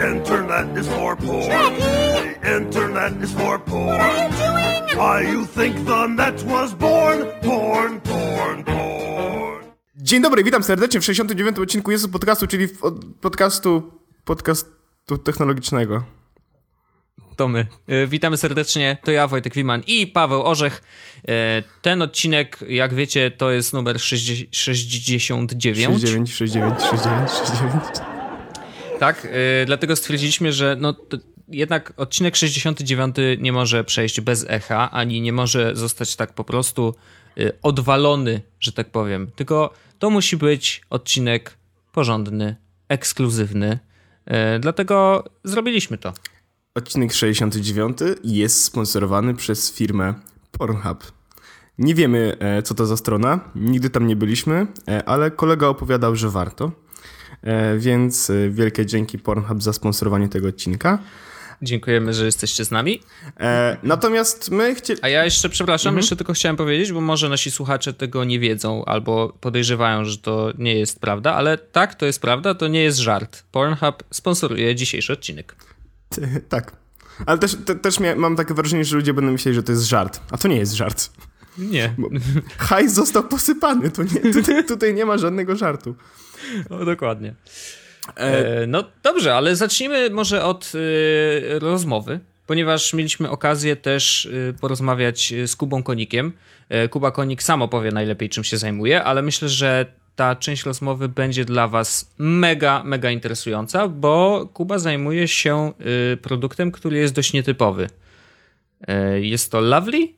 Internet is for porn. Jackie! The internet is for porn. What are you doing? Why you think the net was born? Porn, porn, porn. Dzień dobry, witam serdecznie w 69. odcinku Jezus Podcastu, czyli podcastu, podcastu technologicznego. To my. E, Witamy serdecznie, to ja Wojtek Wiman i Paweł Orzech. E, Ten odcinek, jak wiecie, to jest numer 60 69. 69, 69, 69, 69. Tak, e, dlatego stwierdziliśmy, że no, jednak odcinek 69 nie może przejść bez echa, ani nie może zostać tak po prostu e, odwalony, że tak powiem. Tylko to musi być odcinek porządny, ekskluzywny. E, Dlatego zrobiliśmy to. Odcinek 69 jest sponsorowany przez firmę Pornhub. Nie wiemy, e, co to za strona, nigdy tam nie byliśmy, e, ale kolega opowiadał, że warto. E, Więc e, wielkie dzięki Pornhub za sponsorowanie tego odcinka. Dziękujemy, że jesteście z nami. E, Natomiast my chcieli... A ja jeszcze, przepraszam, jeszcze tylko chciałem powiedzieć, bo może nasi słuchacze tego nie wiedzą albo podejrzewają, że to nie jest prawda, ale tak, to jest prawda, to nie jest żart. Pornhub sponsoruje dzisiejszy odcinek. Tak. Ale też, te, też mam takie wrażenie, że ludzie będą myśleli, że to jest żart. A to nie jest żart. Nie, Hajs został posypany, nie, tutaj, tutaj nie ma żadnego żartu. No, dokładnie. E, no dobrze, ale zacznijmy może od e, rozmowy, ponieważ mieliśmy okazję też e, porozmawiać z Kubą Konikiem. E, Kuba Konik sam opowie najlepiej, czym się zajmuje, ale myślę, że ta część rozmowy będzie dla Was mega, mega interesująca, bo Kuba zajmuje się e, produktem, który jest dość nietypowy. E, Jest to Lovely,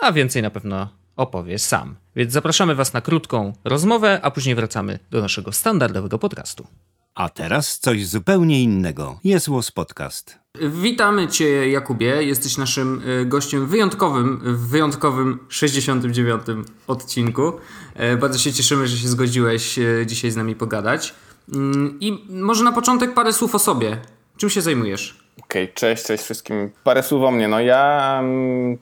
a więcej na pewno opowie sam. Więc zapraszamy Was na krótką rozmowę, a później wracamy do naszego standardowego podcastu. A teraz coś zupełnie innego. Jest Łos Podcast. Witamy Cię, Jakubie. Jesteś naszym y, gościem wyjątkowym w wyjątkowym 69. odcinku. E, Bardzo się cieszymy, że się zgodziłeś e, dzisiaj z nami pogadać. Mm, I może na początek parę słów o sobie. Czym się zajmujesz? Okej, cześć, cześć wszystkim. Parę słów o mnie. No ja, mm,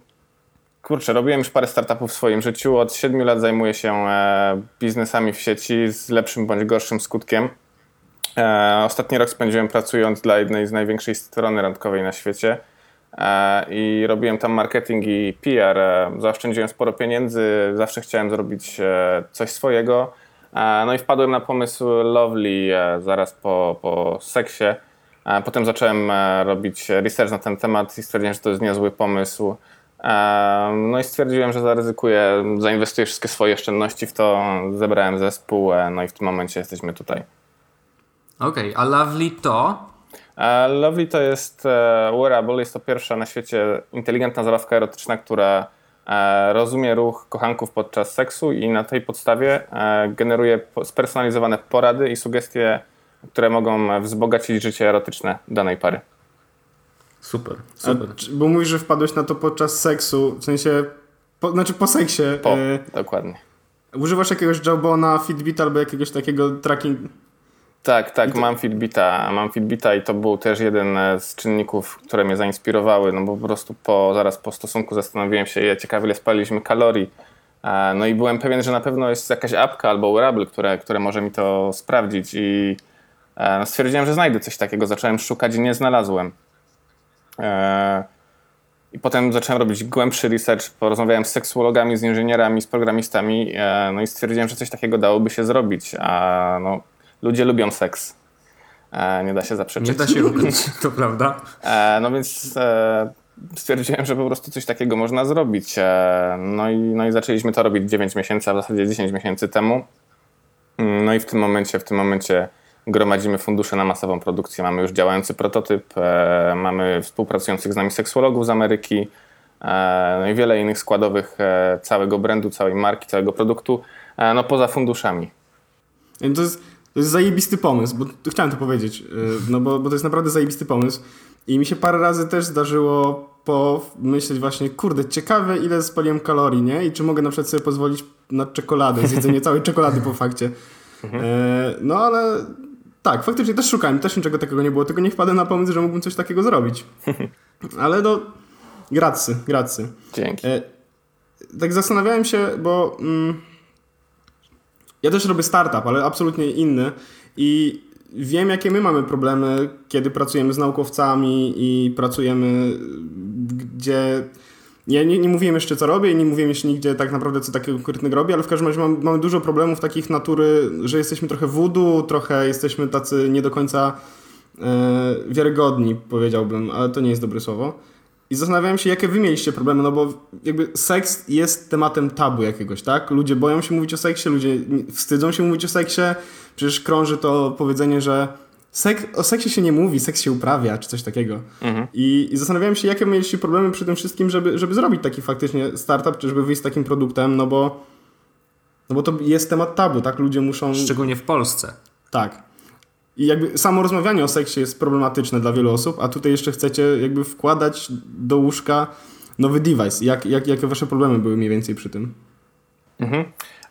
kurczę, robiłem już parę startupów w swoim życiu. Od 7 lat zajmuję się e, biznesami w sieci z lepszym bądź gorszym skutkiem. E, ostatni rok spędziłem pracując dla jednej z największej strony randkowej na świecie e, i robiłem tam marketing i PR. Zaoszczędziłem sporo pieniędzy, zawsze chciałem zrobić coś swojego. No i wpadłem na pomysł Lovely zaraz po, po seksie. Potem zacząłem robić research na ten temat i stwierdziłem, że to jest niezły pomysł. No i stwierdziłem, że zaryzykuję, zainwestuję wszystkie swoje oszczędności w to, zebrałem zespół, e, no i w tym momencie jesteśmy tutaj. Okej, a Lovely to? E, Lovely to jest e, wearable, jest to pierwsza na świecie inteligentna zabawka erotyczna, która rozumie ruch kochanków podczas seksu i na tej podstawie generuje spersonalizowane porady i sugestie, które mogą wzbogacić życie erotyczne danej pary. Super, A, czy- bo mówisz, że wpadłeś na to podczas seksu, w sensie, po, znaczy po seksie. Po, E, dokładnie. używasz jakiegoś Jawbona, Fitbita albo jakiegoś takiego tracking... Tak, tak, mam Fitbita, mam Fitbita i to był też jeden e, z czynników, które mnie zainspirowały, no bo po prostu po, zaraz po stosunku zastanowiłem się, ja ciekawie ile spaliliśmy kalorii, E, no i byłem pewien, że na pewno jest jakaś apka albo wearable, które, które może mi to sprawdzić i e, no stwierdziłem, że znajdę coś takiego, zacząłem szukać i nie znalazłem. E, I potem zacząłem robić głębszy research, porozmawiałem z seksuologami, z inżynierami, z programistami, e, no i stwierdziłem, że coś takiego dałoby się zrobić, a no, ludzie lubią seks. E, nie da się zaprzeczyć. Nie da się ukryć, to prawda. No więc stwierdziłem, że po prostu coś takiego można zrobić. No, i, no i zaczęliśmy to robić 9 miesięcy, a w zasadzie 10 miesięcy temu. Mm, No i w tym momencie, w tym momencie gromadzimy fundusze na masową produkcję. Mamy już działający prototyp, e, mamy współpracujących z nami seksuologów z Ameryki, e, no i wiele innych składowych e, całego brandu, całej marki, całego produktu, e, no poza funduszami. E, To jest, to jest zajebisty pomysł, bo chciałem to powiedzieć, e, no bo, bo to jest naprawdę zajebisty pomysł. I mi się parę razy też zdarzyło pomyśleć właśnie, kurde, ciekawe ile spaliłem kalorii, nie? I czy mogę na przykład sobie pozwolić na czekoladę, zjedzenie całej czekolady po fakcie. E, no ale tak, faktycznie też szukałem, też niczego takiego nie było, tylko nie wpadłem na pomysł, że mógłbym coś takiego zrobić. Ale no, gracy, gracy. Dzięki. E, tak zastanawiałem się, bo mm, ja też robię startup, ale absolutnie inny i wiem, jakie my mamy problemy, kiedy pracujemy z naukowcami i pracujemy gdzie. Ja nie, nie mówiłem jeszcze, co robię nie mówiłem jeszcze nigdzie tak naprawdę, co takiego konkretnego robię, ale w każdym razie mam, mamy dużo problemów takich natury, że jesteśmy trochę voodoo, trochę jesteśmy tacy nie do końca e, wiarygodni, powiedziałbym, ale to nie jest dobre słowo. I zastanawiałem się, jakie wy mieliście problemy, no bo jakby seks jest tematem tabu jakiegoś, tak? Ludzie boją się mówić o seksie, ludzie wstydzą się mówić o seksie. Przecież krąży to powiedzenie, że sek o seksie się nie mówi, seks się uprawia, czy coś takiego. Mhm. I, I zastanawiałem się, jakie mieliście problemy przy tym wszystkim, żeby, żeby zrobić taki faktycznie startup, czy żeby wyjść z takim produktem, no bo, no bo to jest temat tabu, tak? Ludzie muszą... Szczególnie w Polsce. Tak. I jakby samo rozmawianie o seksie jest problematyczne dla wielu osób, a tutaj jeszcze chcecie jakby wkładać do łóżka nowy device. Jak, jak, jakie wasze problemy były mniej więcej przy tym? Mhm.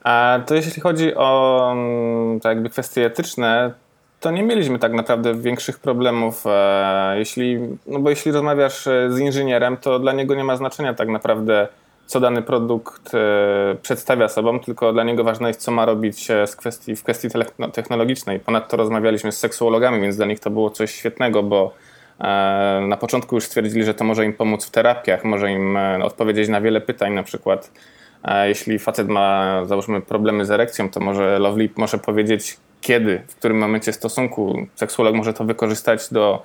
A to jeśli chodzi o mm, to jakby kwestie etyczne, to nie mieliśmy tak naprawdę większych problemów. E, jeśli, no bo jeśli rozmawiasz e, z inżynierem, to dla niego nie ma znaczenia tak naprawdę co dany produkt e, przedstawia sobą, tylko dla niego ważne jest, co ma robić z kwestii, w kwestii no, technologicznej. Ponadto rozmawialiśmy z seksuologami, więc dla nich to było coś świetnego, bo na początku już stwierdzili, że to może im pomóc w terapiach, może im odpowiedzieć na wiele pytań, na przykład jeśli facet ma, załóżmy, problemy z erekcją, to może Lovely może powiedzieć, kiedy, w którym momencie stosunku. Seksuolog może to wykorzystać do,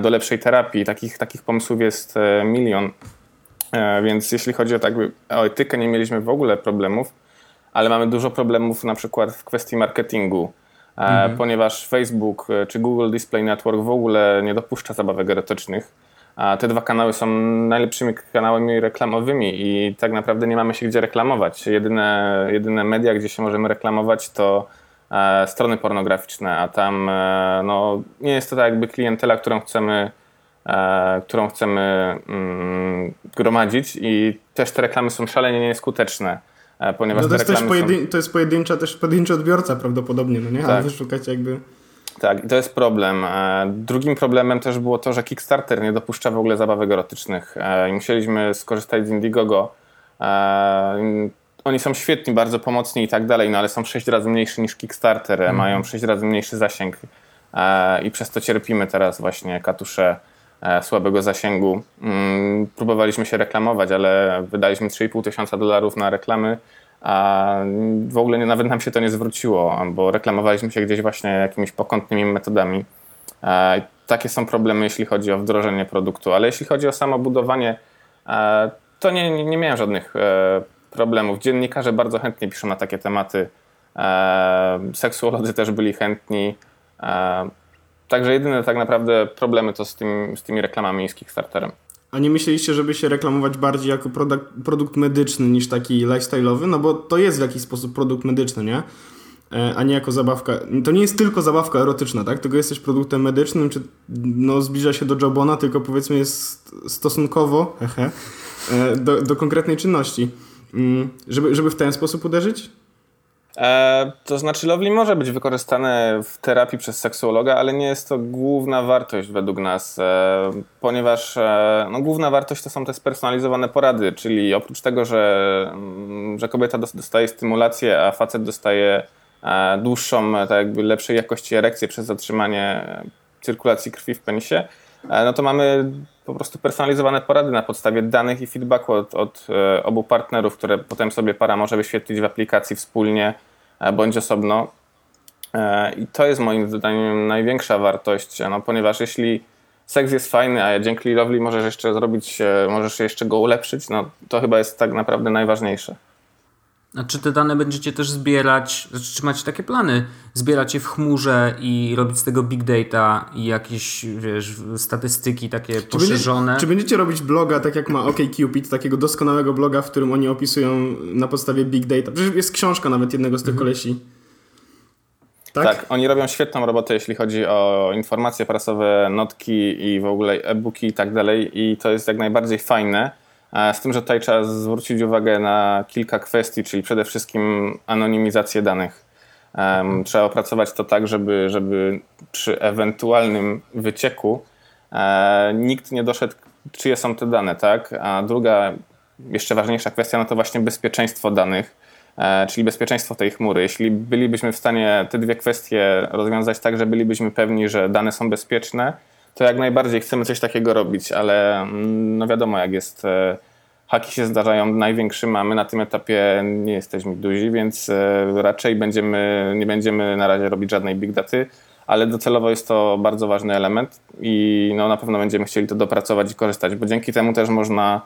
do lepszej terapii. Takich, takich pomysłów jest milion. E, więc jeśli chodzi o, tak, o etykę, nie mieliśmy w ogóle problemów, ale mamy dużo problemów na przykład w kwestii marketingu, e, mhm. ponieważ Facebook e, czy Google Display Network w ogóle nie dopuszcza zabawek erotycznych. A te dwa kanały są najlepszymi kanałami reklamowymi i tak naprawdę nie mamy się gdzie reklamować. Jedyne, jedyne media, gdzie się możemy reklamować, to e, strony pornograficzne, a tam e, no, nie jest to tak jakby klientela, którą chcemy E, którą chcemy mm, gromadzić i też te reklamy są szalenie nieskuteczne. E, ponieważ no to, jest też pojedyn- są... to jest pojedyncza, też pojedynczy odbiorca prawdopodobnie, no nie? Tak. A wy szukacie jakby... Tak, i to jest problem. E, drugim problemem też było to, że Kickstarter nie dopuszcza w ogóle zabawek erotycznych. I musieliśmy skorzystać z Indiegogo. Oni są świetni, bardzo pomocni i tak dalej, no ale są sześć razy mniejszy niż Kickstarter, mm. mają sześć razy mniejszy zasięg i przez to cierpimy teraz właśnie katusze E, słabego zasięgu. Mm, próbowaliśmy się reklamować, ale wydaliśmy 3,5 tysiąca dolarów na reklamy, a w ogóle nie, nawet nam się to nie zwróciło, bo reklamowaliśmy się gdzieś właśnie jakimiś pokątnymi metodami. E, takie są problemy, jeśli chodzi o wdrożenie produktu, ale jeśli chodzi o samo budowanie, e, to nie, nie, nie miałem żadnych problemów. Dziennikarze bardzo chętnie piszą na takie tematy. Seksuolodzy też byli chętni. Także jedyne tak naprawdę problemy to z, tym, z tymi reklamami z Kickstarterem. A nie myśleliście, żeby się reklamować bardziej jako produkt, produkt medyczny niż taki lifestyle'owy? No bo to jest w jakiś sposób produkt medyczny, nie? E, a nie jako zabawka. To nie jest tylko zabawka erotyczna, tak? Tylko jesteś produktem medycznym, czy no, zbliża się do Jobona, tylko powiedzmy jest stosunkowo hehe, e, do, do konkretnej czynności. Mm, żeby, żeby w ten sposób uderzyć? E, to znaczy, Lovely może być wykorzystane w terapii przez seksuologa, ale nie jest to główna wartość według nas, e, ponieważ e, no, główna wartość to są te spersonalizowane porady, czyli oprócz tego, że, mm, że kobieta dostaje stymulację, a facet dostaje e, dłuższą, tak jakby lepszej jakości erekcję przez zatrzymanie cyrkulacji krwi w penisie, e, no to mamy po prostu personalizowane porady na podstawie danych i feedbacku od, od e, obu partnerów, które potem sobie para może wyświetlić w aplikacji wspólnie e, bądź osobno. E, I to jest moim zdaniem największa wartość, no, ponieważ jeśli seks jest fajny, a dzięki Lovely możesz jeszcze zrobić, możesz jeszcze go ulepszyć, no to chyba jest tak naprawdę najważniejsze. A czy te dane będziecie też zbierać, znaczy, czy macie takie plany, zbierać je w chmurze i robić z tego big data i jakieś, wiesz, statystyki takie czy poszerzone? Będzie, czy będziecie robić bloga, tak jak ma OkCupid, takiego doskonałego bloga, w którym oni opisują na podstawie big data? Przecież jest książka nawet jednego z tych mhm. kolesi. Tak? tak? oni robią świetną robotę, jeśli chodzi o informacje prasowe, notki i w ogóle e-booki i tak dalej i to jest jak najbardziej fajne z tym, że tutaj trzeba zwrócić uwagę na kilka kwestii, czyli przede wszystkim anonimizację danych. Trzeba opracować to tak, żeby, żeby przy ewentualnym wycieku e, nikt nie doszedł, czyje są te dane, tak? A druga, jeszcze ważniejsza kwestia, no to właśnie bezpieczeństwo danych. e, czyli bezpieczeństwo tej chmury. Jeśli bylibyśmy w stanie te dwie kwestie rozwiązać tak, że bylibyśmy pewni, że dane są bezpieczne, to jak najbardziej chcemy coś takiego robić, ale mm, no wiadomo, jak jest. E, haki się zdarzają największym, a my na tym etapie nie jesteśmy duzi, więc e, raczej będziemy, nie będziemy na razie robić żadnej big daty, ale docelowo jest to bardzo ważny element i no, na pewno będziemy chcieli to dopracować i korzystać, bo dzięki temu też można,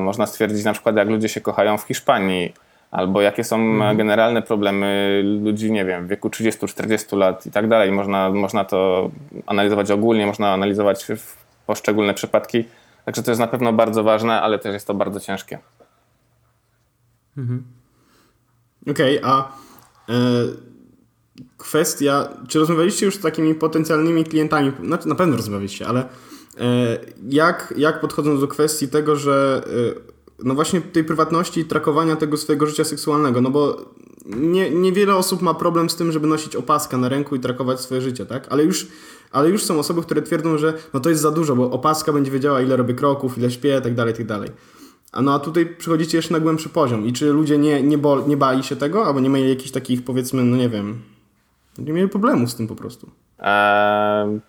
można stwierdzić na przykład, jak ludzie się kochają w Hiszpanii, albo jakie są mhm. generalne problemy ludzi, nie wiem, w wieku 30-40 lat i tak dalej. Można, można to analizować ogólnie, można analizować poszczególne przypadki. Także to jest na pewno bardzo ważne, ale też jest to bardzo ciężkie. Mhm. Okej, okay, a e, kwestia, czy rozmawialiście już z takimi potencjalnymi klientami? Znaczy, na pewno rozmawialiście, ale e, jak, jak podchodząc do kwestii tego, że e, no właśnie tej prywatności i trakowania tego swojego życia seksualnego, no bo nie, niewiele osób ma problem z tym, żeby nosić opaskę na ręku i trakować swoje życie, tak? Ale już, ale już są osoby, które twierdzą, że no to jest za dużo, bo opaska będzie wiedziała, ile robię kroków, ile śpię, tak dalej, tak dalej. A no a tutaj przychodzicie jeszcze na głębszy poziom. I czy ludzie nie, nie, bo, nie bali się tego, albo nie mieli jakichś takich, powiedzmy, no nie wiem, nie mieli problemu z tym po prostu? Eee,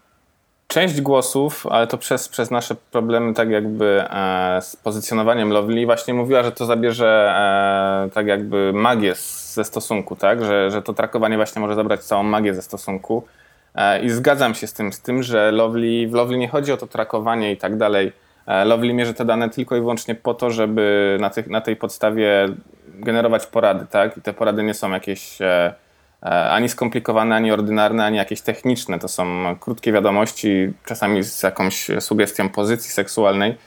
część głosów, ale to przez, przez nasze problemy tak jakby e, z pozycjonowaniem Lovely właśnie mówiła, że to zabierze e, tak jakby magię ze stosunku, tak? Że, że to trakowanie właśnie może zabrać całą magię ze stosunku. E, I zgadzam się z tym, z tym, że Lovely, w Lovely nie chodzi o to trakowanie i tak dalej. E, Lovely mierzy te dane tylko i wyłącznie po to, żeby na, tych, na tej podstawie generować porady, tak? I te porady nie są jakieś e, ani skomplikowane, ani ordynarne, ani jakieś techniczne. To są krótkie wiadomości, czasami z jakąś sugestią pozycji seksualnej.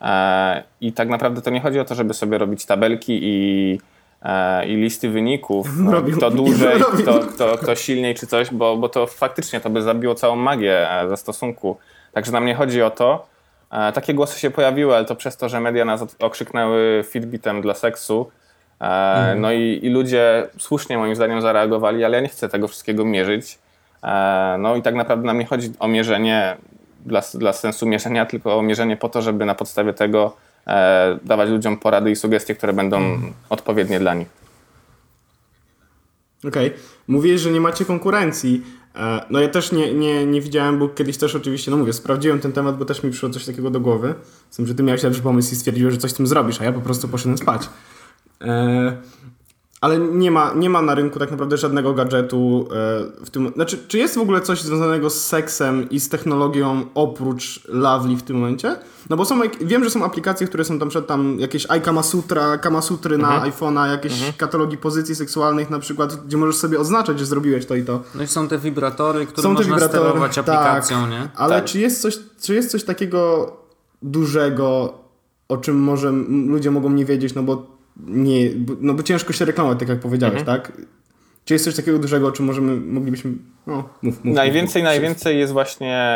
E, I tak naprawdę to nie chodzi o to, żeby sobie robić tabelki i, e, i listy wyników, Robił. kto dłużej, kto, kto, kto silniej czy coś, bo, bo to faktycznie to by zabiło całą magię zastosunku. Także nam nie chodzi o to. Takie głosy się pojawiły, ale to przez to, że media nas okrzyknęły fitbitem dla seksu, Mhm. No i, i, ludzie słusznie moim zdaniem zareagowali, ale ja nie chcę tego wszystkiego mierzyć. E, no i tak naprawdę nam nie chodzi o mierzenie dla, dla sensu mierzenia, tylko o mierzenie po to, żeby na podstawie tego e, dawać ludziom porady i sugestie, które będą mhm. odpowiednie dla nich. Okej. Okay. Mówisz, że nie macie konkurencji. E, no ja też nie, nie, nie widziałem, bo kiedyś też oczywiście, no mówię, sprawdziłem ten temat, bo też mi przyszło coś takiego do głowy. Z tym, że ty miałeś lepszy pomysł i stwierdziłeś, że coś z tym zrobisz, a ja po prostu poszedłem spać. E, ale nie ma, nie ma na rynku tak naprawdę żadnego gadżetu e, w tym. Znaczy, czy jest w ogóle coś związanego z seksem i z technologią oprócz Lovely w tym momencie? No bo są, wiem, że są aplikacje, które są tam przed tam jakieś iKamasutra, Kamasutry mhm. na iPhone'a, jakieś mhm. katalogi pozycji seksualnych na przykład, gdzie możesz sobie oznaczać, że zrobiłeś to i to. No i są te wibratory, które są można wibratory, sterować tak. aplikacją, tak, nie? Ale tak. czy jest coś, czy jest coś takiego dużego, o czym może ludzie mogą nie wiedzieć, no bo nie, no bo ciężko się reklamować, tak jak powiedziałeś, mhm. tak? Czy jest coś takiego dużego, o czym możemy, moglibyśmy, no, mów, mów Najwięcej, mów, najwięcej jest właśnie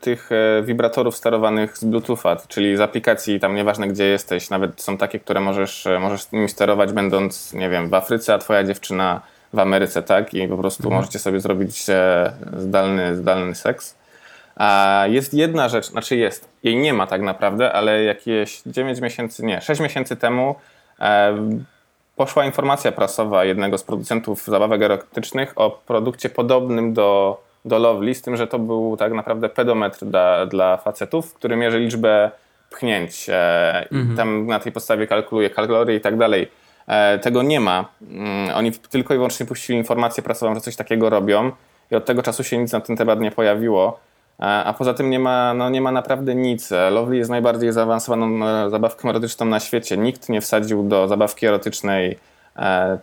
tych e, wibratorów sterowanych z Bluetootha, czyli z aplikacji, tam nieważne gdzie jesteś, nawet są takie, które możesz, e, możesz nimi sterować będąc, nie wiem, w Afryce, a twoja dziewczyna w Ameryce, tak? I po prostu mhm. możecie sobie zrobić e, zdalny, zdalny seks. A jest jedna rzecz, znaczy jest, jej nie ma tak naprawdę, ale jakieś 9 miesięcy, nie, 6 miesięcy temu poszła informacja prasowa jednego z producentów zabawek erotycznych o produkcie podobnym do, do Lovely, z tym, że to był tak naprawdę pedometr dla, dla facetów, który mierzy liczbę pchnięć. E, mhm. Tam na tej podstawie kalkuluje kalorie i tak dalej. E, tego nie ma. Mm, oni tylko i wyłącznie puścili informację prasową, że coś takiego robią i od tego czasu się nic na ten temat nie pojawiło. A poza tym nie ma, no nie ma naprawdę nic. Lovely jest najbardziej zaawansowaną e, zabawką erotyczną na świecie. Nikt nie wsadził do zabawki erotycznej e,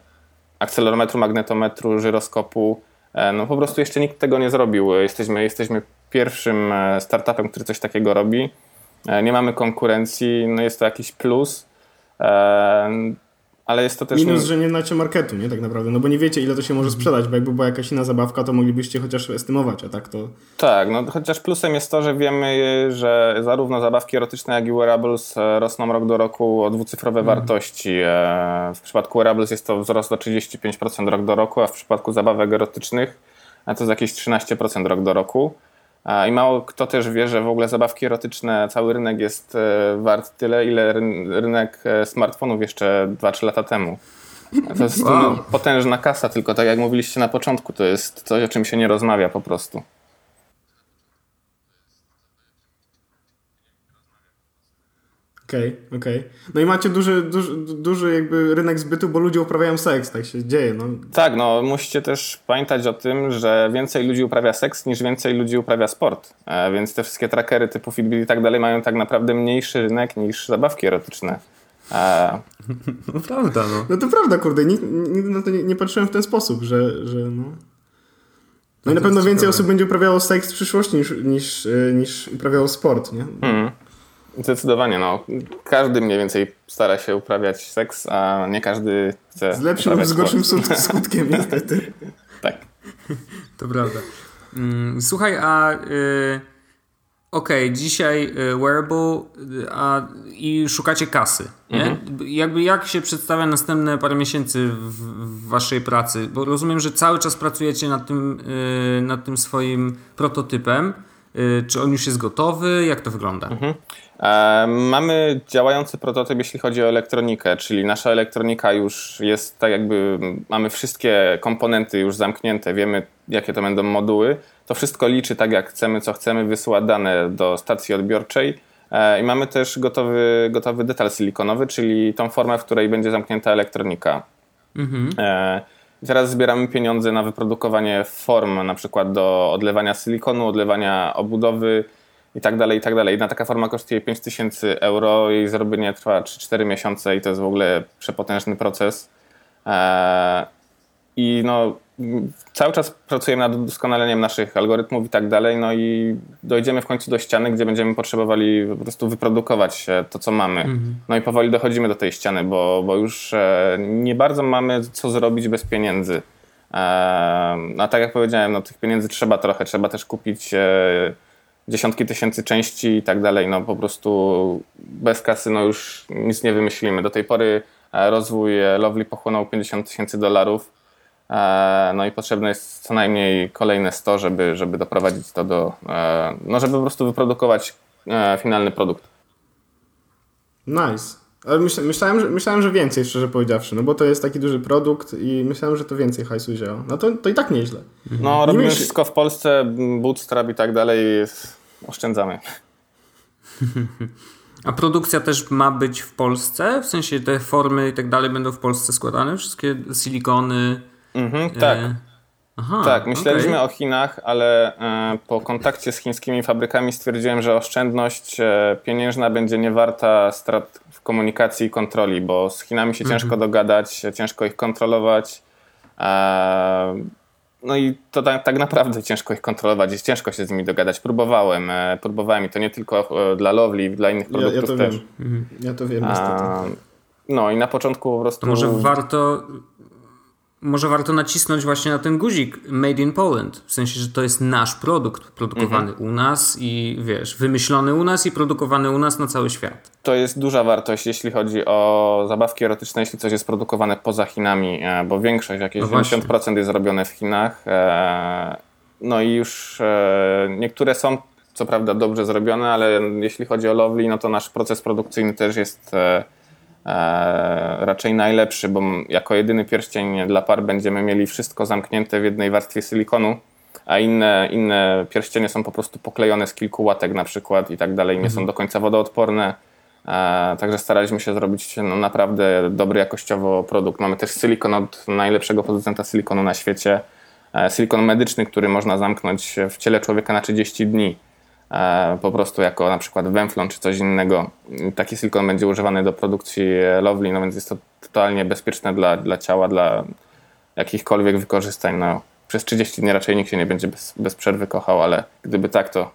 akcelerometru, magnetometru, żyroskopu. E, no po prostu jeszcze nikt tego nie zrobił. Jesteśmy, jesteśmy pierwszym startupem, który coś takiego robi. Nie mamy konkurencji, no jest to jakiś plus. Ale jest to też... Minus, nie... że nie znacie marketu, nie? Tak naprawdę. No bo nie wiecie, ile to się może sprzedać, bo jakby była jakaś inna zabawka, to moglibyście chociaż estymować, a tak to... Tak, no chociaż plusem jest to, że wiemy, że zarówno zabawki erotyczne, jak i wearables e, rosną rok do roku o dwucyfrowe mhm. wartości. E, w przypadku wearables jest to wzrost o 35% rok do roku, a w przypadku zabawek erotycznych to jest jakieś 13% rok do roku. I mało kto też wie, że w ogóle zabawki erotyczne, cały rynek jest e, wart tyle, ile rynek e, smartfonów jeszcze 2-3 lata temu. To jest Wow. potężna kasa, tylko tak jak mówiliście na początku, to jest coś, o czym się nie rozmawia po prostu. Okej, okej. No i macie duży, duży, duży jakby rynek zbytu, bo ludzie uprawiają seks, tak się dzieje, no. Tak, no musicie też pamiętać o tym, że więcej ludzi uprawia seks niż więcej ludzi uprawia sport. E, więc te wszystkie trackery typu Fitbit i tak dalej mają tak naprawdę mniejszy rynek niż zabawki erotyczne. E, No prawda, no. No to prawda, kurde, nigdy na to nie, nie patrzyłem w ten sposób, że, że no... No i na pewno więcej osób będzie uprawiało seks w przyszłości niż, niż, e, niż uprawiało sport, nie? mm, zdecydowanie, no. Każdy mniej więcej stara się uprawiać seks, a nie każdy chce Z lepszym lub z gorszym sport. skutkiem, niestety. Tak. To prawda. Mm, Słuchaj, a y, okej, dzisiaj y, wearable y, a, i szukacie kasy, nie? Jakby jak się przedstawia następne parę miesięcy w, w waszej pracy? Bo rozumiem, że cały czas pracujecie nad tym, y, nad tym swoim prototypem. Y, czy on już jest gotowy? Jak to wygląda? E, Mamy działający prototyp, jeśli chodzi o elektronikę, czyli nasza elektronika już jest tak jakby, mamy wszystkie komponenty już zamknięte, wiemy jakie to będą moduły. To wszystko liczy tak jak chcemy, co chcemy, wysyła dane do stacji odbiorczej E, i mamy też gotowy, gotowy detal silikonowy, czyli tą formę, w której będzie zamknięta elektronika. E, i Teraz zbieramy pieniądze na wyprodukowanie form, na przykład do odlewania silikonu, odlewania obudowy i tak dalej, i tak dalej. Jedna taka forma kosztuje 5000 euro, jej zrobienie trwa 3-4 miesiące i to jest w ogóle przepotężny proces. E, I no, cały czas pracujemy nad doskonaleniem naszych algorytmów i tak dalej, no i dojdziemy w końcu do ściany, gdzie będziemy potrzebowali po prostu wyprodukować e, to, co mamy. No i powoli dochodzimy do tej ściany, bo, bo już e, nie bardzo mamy co zrobić bez pieniędzy. A tak jak powiedziałem, no tych pieniędzy trzeba trochę, trzeba też kupić dziesiątki tysięcy części i tak dalej. No po prostu bez kasy no już nic nie wymyślimy. Do tej pory e, rozwój e, Lovely pochłonął 50 tysięcy dolarów. E, No i potrzebne jest co najmniej kolejne 100, żeby, żeby doprowadzić to do, no żeby po prostu wyprodukować finalny produkt. Nice. Ale myśl, myślałem, że, myślałem, że więcej, szczerze powiedziawszy, no bo to jest taki duży produkt i myślałem, że to więcej hajsu wzięło. No to, to i tak nieźle. No robimy myśl- wszystko w Polsce, bootstrap i tak dalej, oszczędzamy. A produkcja też ma być w Polsce? W sensie te formy i tak dalej będą w Polsce składane? Wszystkie silikony? Mhm, tak. E, Aha, Tak, myśleliśmy okej. o Chinach, ale e, po kontakcie z chińskimi fabrykami stwierdziłem, że oszczędność e, pieniężna będzie niewarta strat w komunikacji i kontroli, bo z Chinami się ciężko dogadać, e, ciężko ich kontrolować. No i to tak, tak naprawdę ciężko ich kontrolować, jest ciężko się z nimi dogadać. Próbowałem, próbowałem i to nie tylko dla Lovely, dla innych Ja, ja produktów to też. wiem. Ja to wiem, niestety. No i na początku po prostu... To może warto, może warto nacisnąć właśnie na ten guzik Made in Poland. W sensie, że to jest nasz produkt produkowany Mhm. u nas i wiesz, wymyślony u nas i produkowany u nas na cały świat. To jest duża wartość, jeśli chodzi o zabawki erotyczne, jeśli coś jest produkowane poza Chinami, e, bo większość, jakieś No właśnie. 90% jest robione w Chinach. e, No i już e, niektóre są co prawda dobrze zrobione, ale jeśli chodzi o Lovely, no to nasz proces produkcyjny też jest raczej najlepszy, bo jako jedyny pierścień dla par będziemy mieli wszystko zamknięte w jednej warstwie silikonu, a inne, inne pierścienie są po prostu poklejone z kilku łatek na przykład i tak dalej, nie są do końca wodoodporne. E, także staraliśmy się zrobić no, naprawdę dobry jakościowo produkt. Mamy też silikon od najlepszego producenta silikonu na świecie. E, silikon medyczny, który można zamknąć w ciele człowieka na 30 dni. E, po prostu jako na przykład węflon czy coś innego. Taki silikon będzie używany do produkcji e, Lovely, no więc jest to totalnie bezpieczne dla, dla ciała, dla jakichkolwiek wykorzystań. No, przez 30 dni raczej nikt się nie będzie bez, bez przerwy kochał, ale gdyby tak, to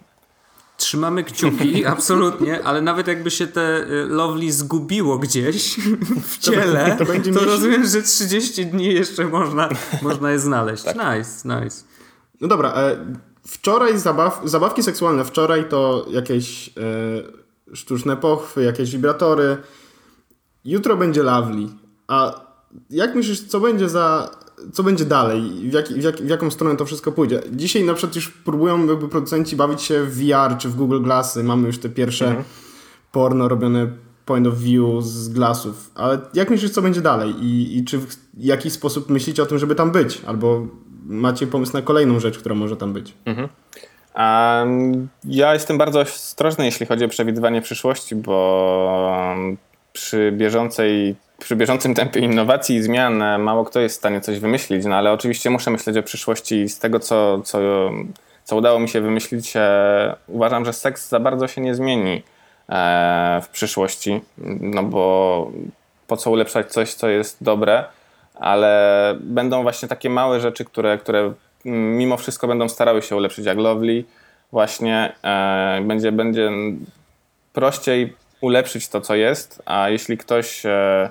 Trzymamy kciuki, absolutnie, ale nawet jakby się te y, Lovely zgubiło gdzieś w ciele, to to, będzie mieć- rozumiem, że 30 dni jeszcze można, można je znaleźć. Nice, nice. No dobra, e, wczoraj zabaw, zabawki seksualne, wczoraj to jakieś e, sztuczne pochwy, jakieś wibratory. Jutro będzie Lovely. A jak myślisz, co będzie za... Co będzie dalej? W, jak, w, jak, w jaką stronę to wszystko pójdzie? Dzisiaj na przykład już próbują jakby producenci bawić się w VR czy w Google Glassy. Mamy już te pierwsze porno robione point of view z glasów, ale jak myślisz, co będzie dalej i, i czy w jakiś sposób myślicie o tym, żeby tam być? Albo macie pomysł na kolejną rzecz, która może tam być? Um, ja jestem bardzo ostrożny, jeśli chodzi o przewidywanie przyszłości, bo przy bieżącej przy bieżącym tempie innowacji i zmian e, mało kto jest w stanie coś wymyślić, no ale oczywiście muszę myśleć o przyszłości i z tego, co, co, co udało mi się wymyślić, e, uważam, że seks za bardzo się nie zmieni e, w przyszłości, no bo po co ulepszać coś, co jest dobre, ale będą właśnie takie małe rzeczy, które, które mimo wszystko będą starały się ulepszyć, jak Lovely właśnie e, będzie, będzie prościej ulepszyć to, co jest, a jeśli ktoś, e,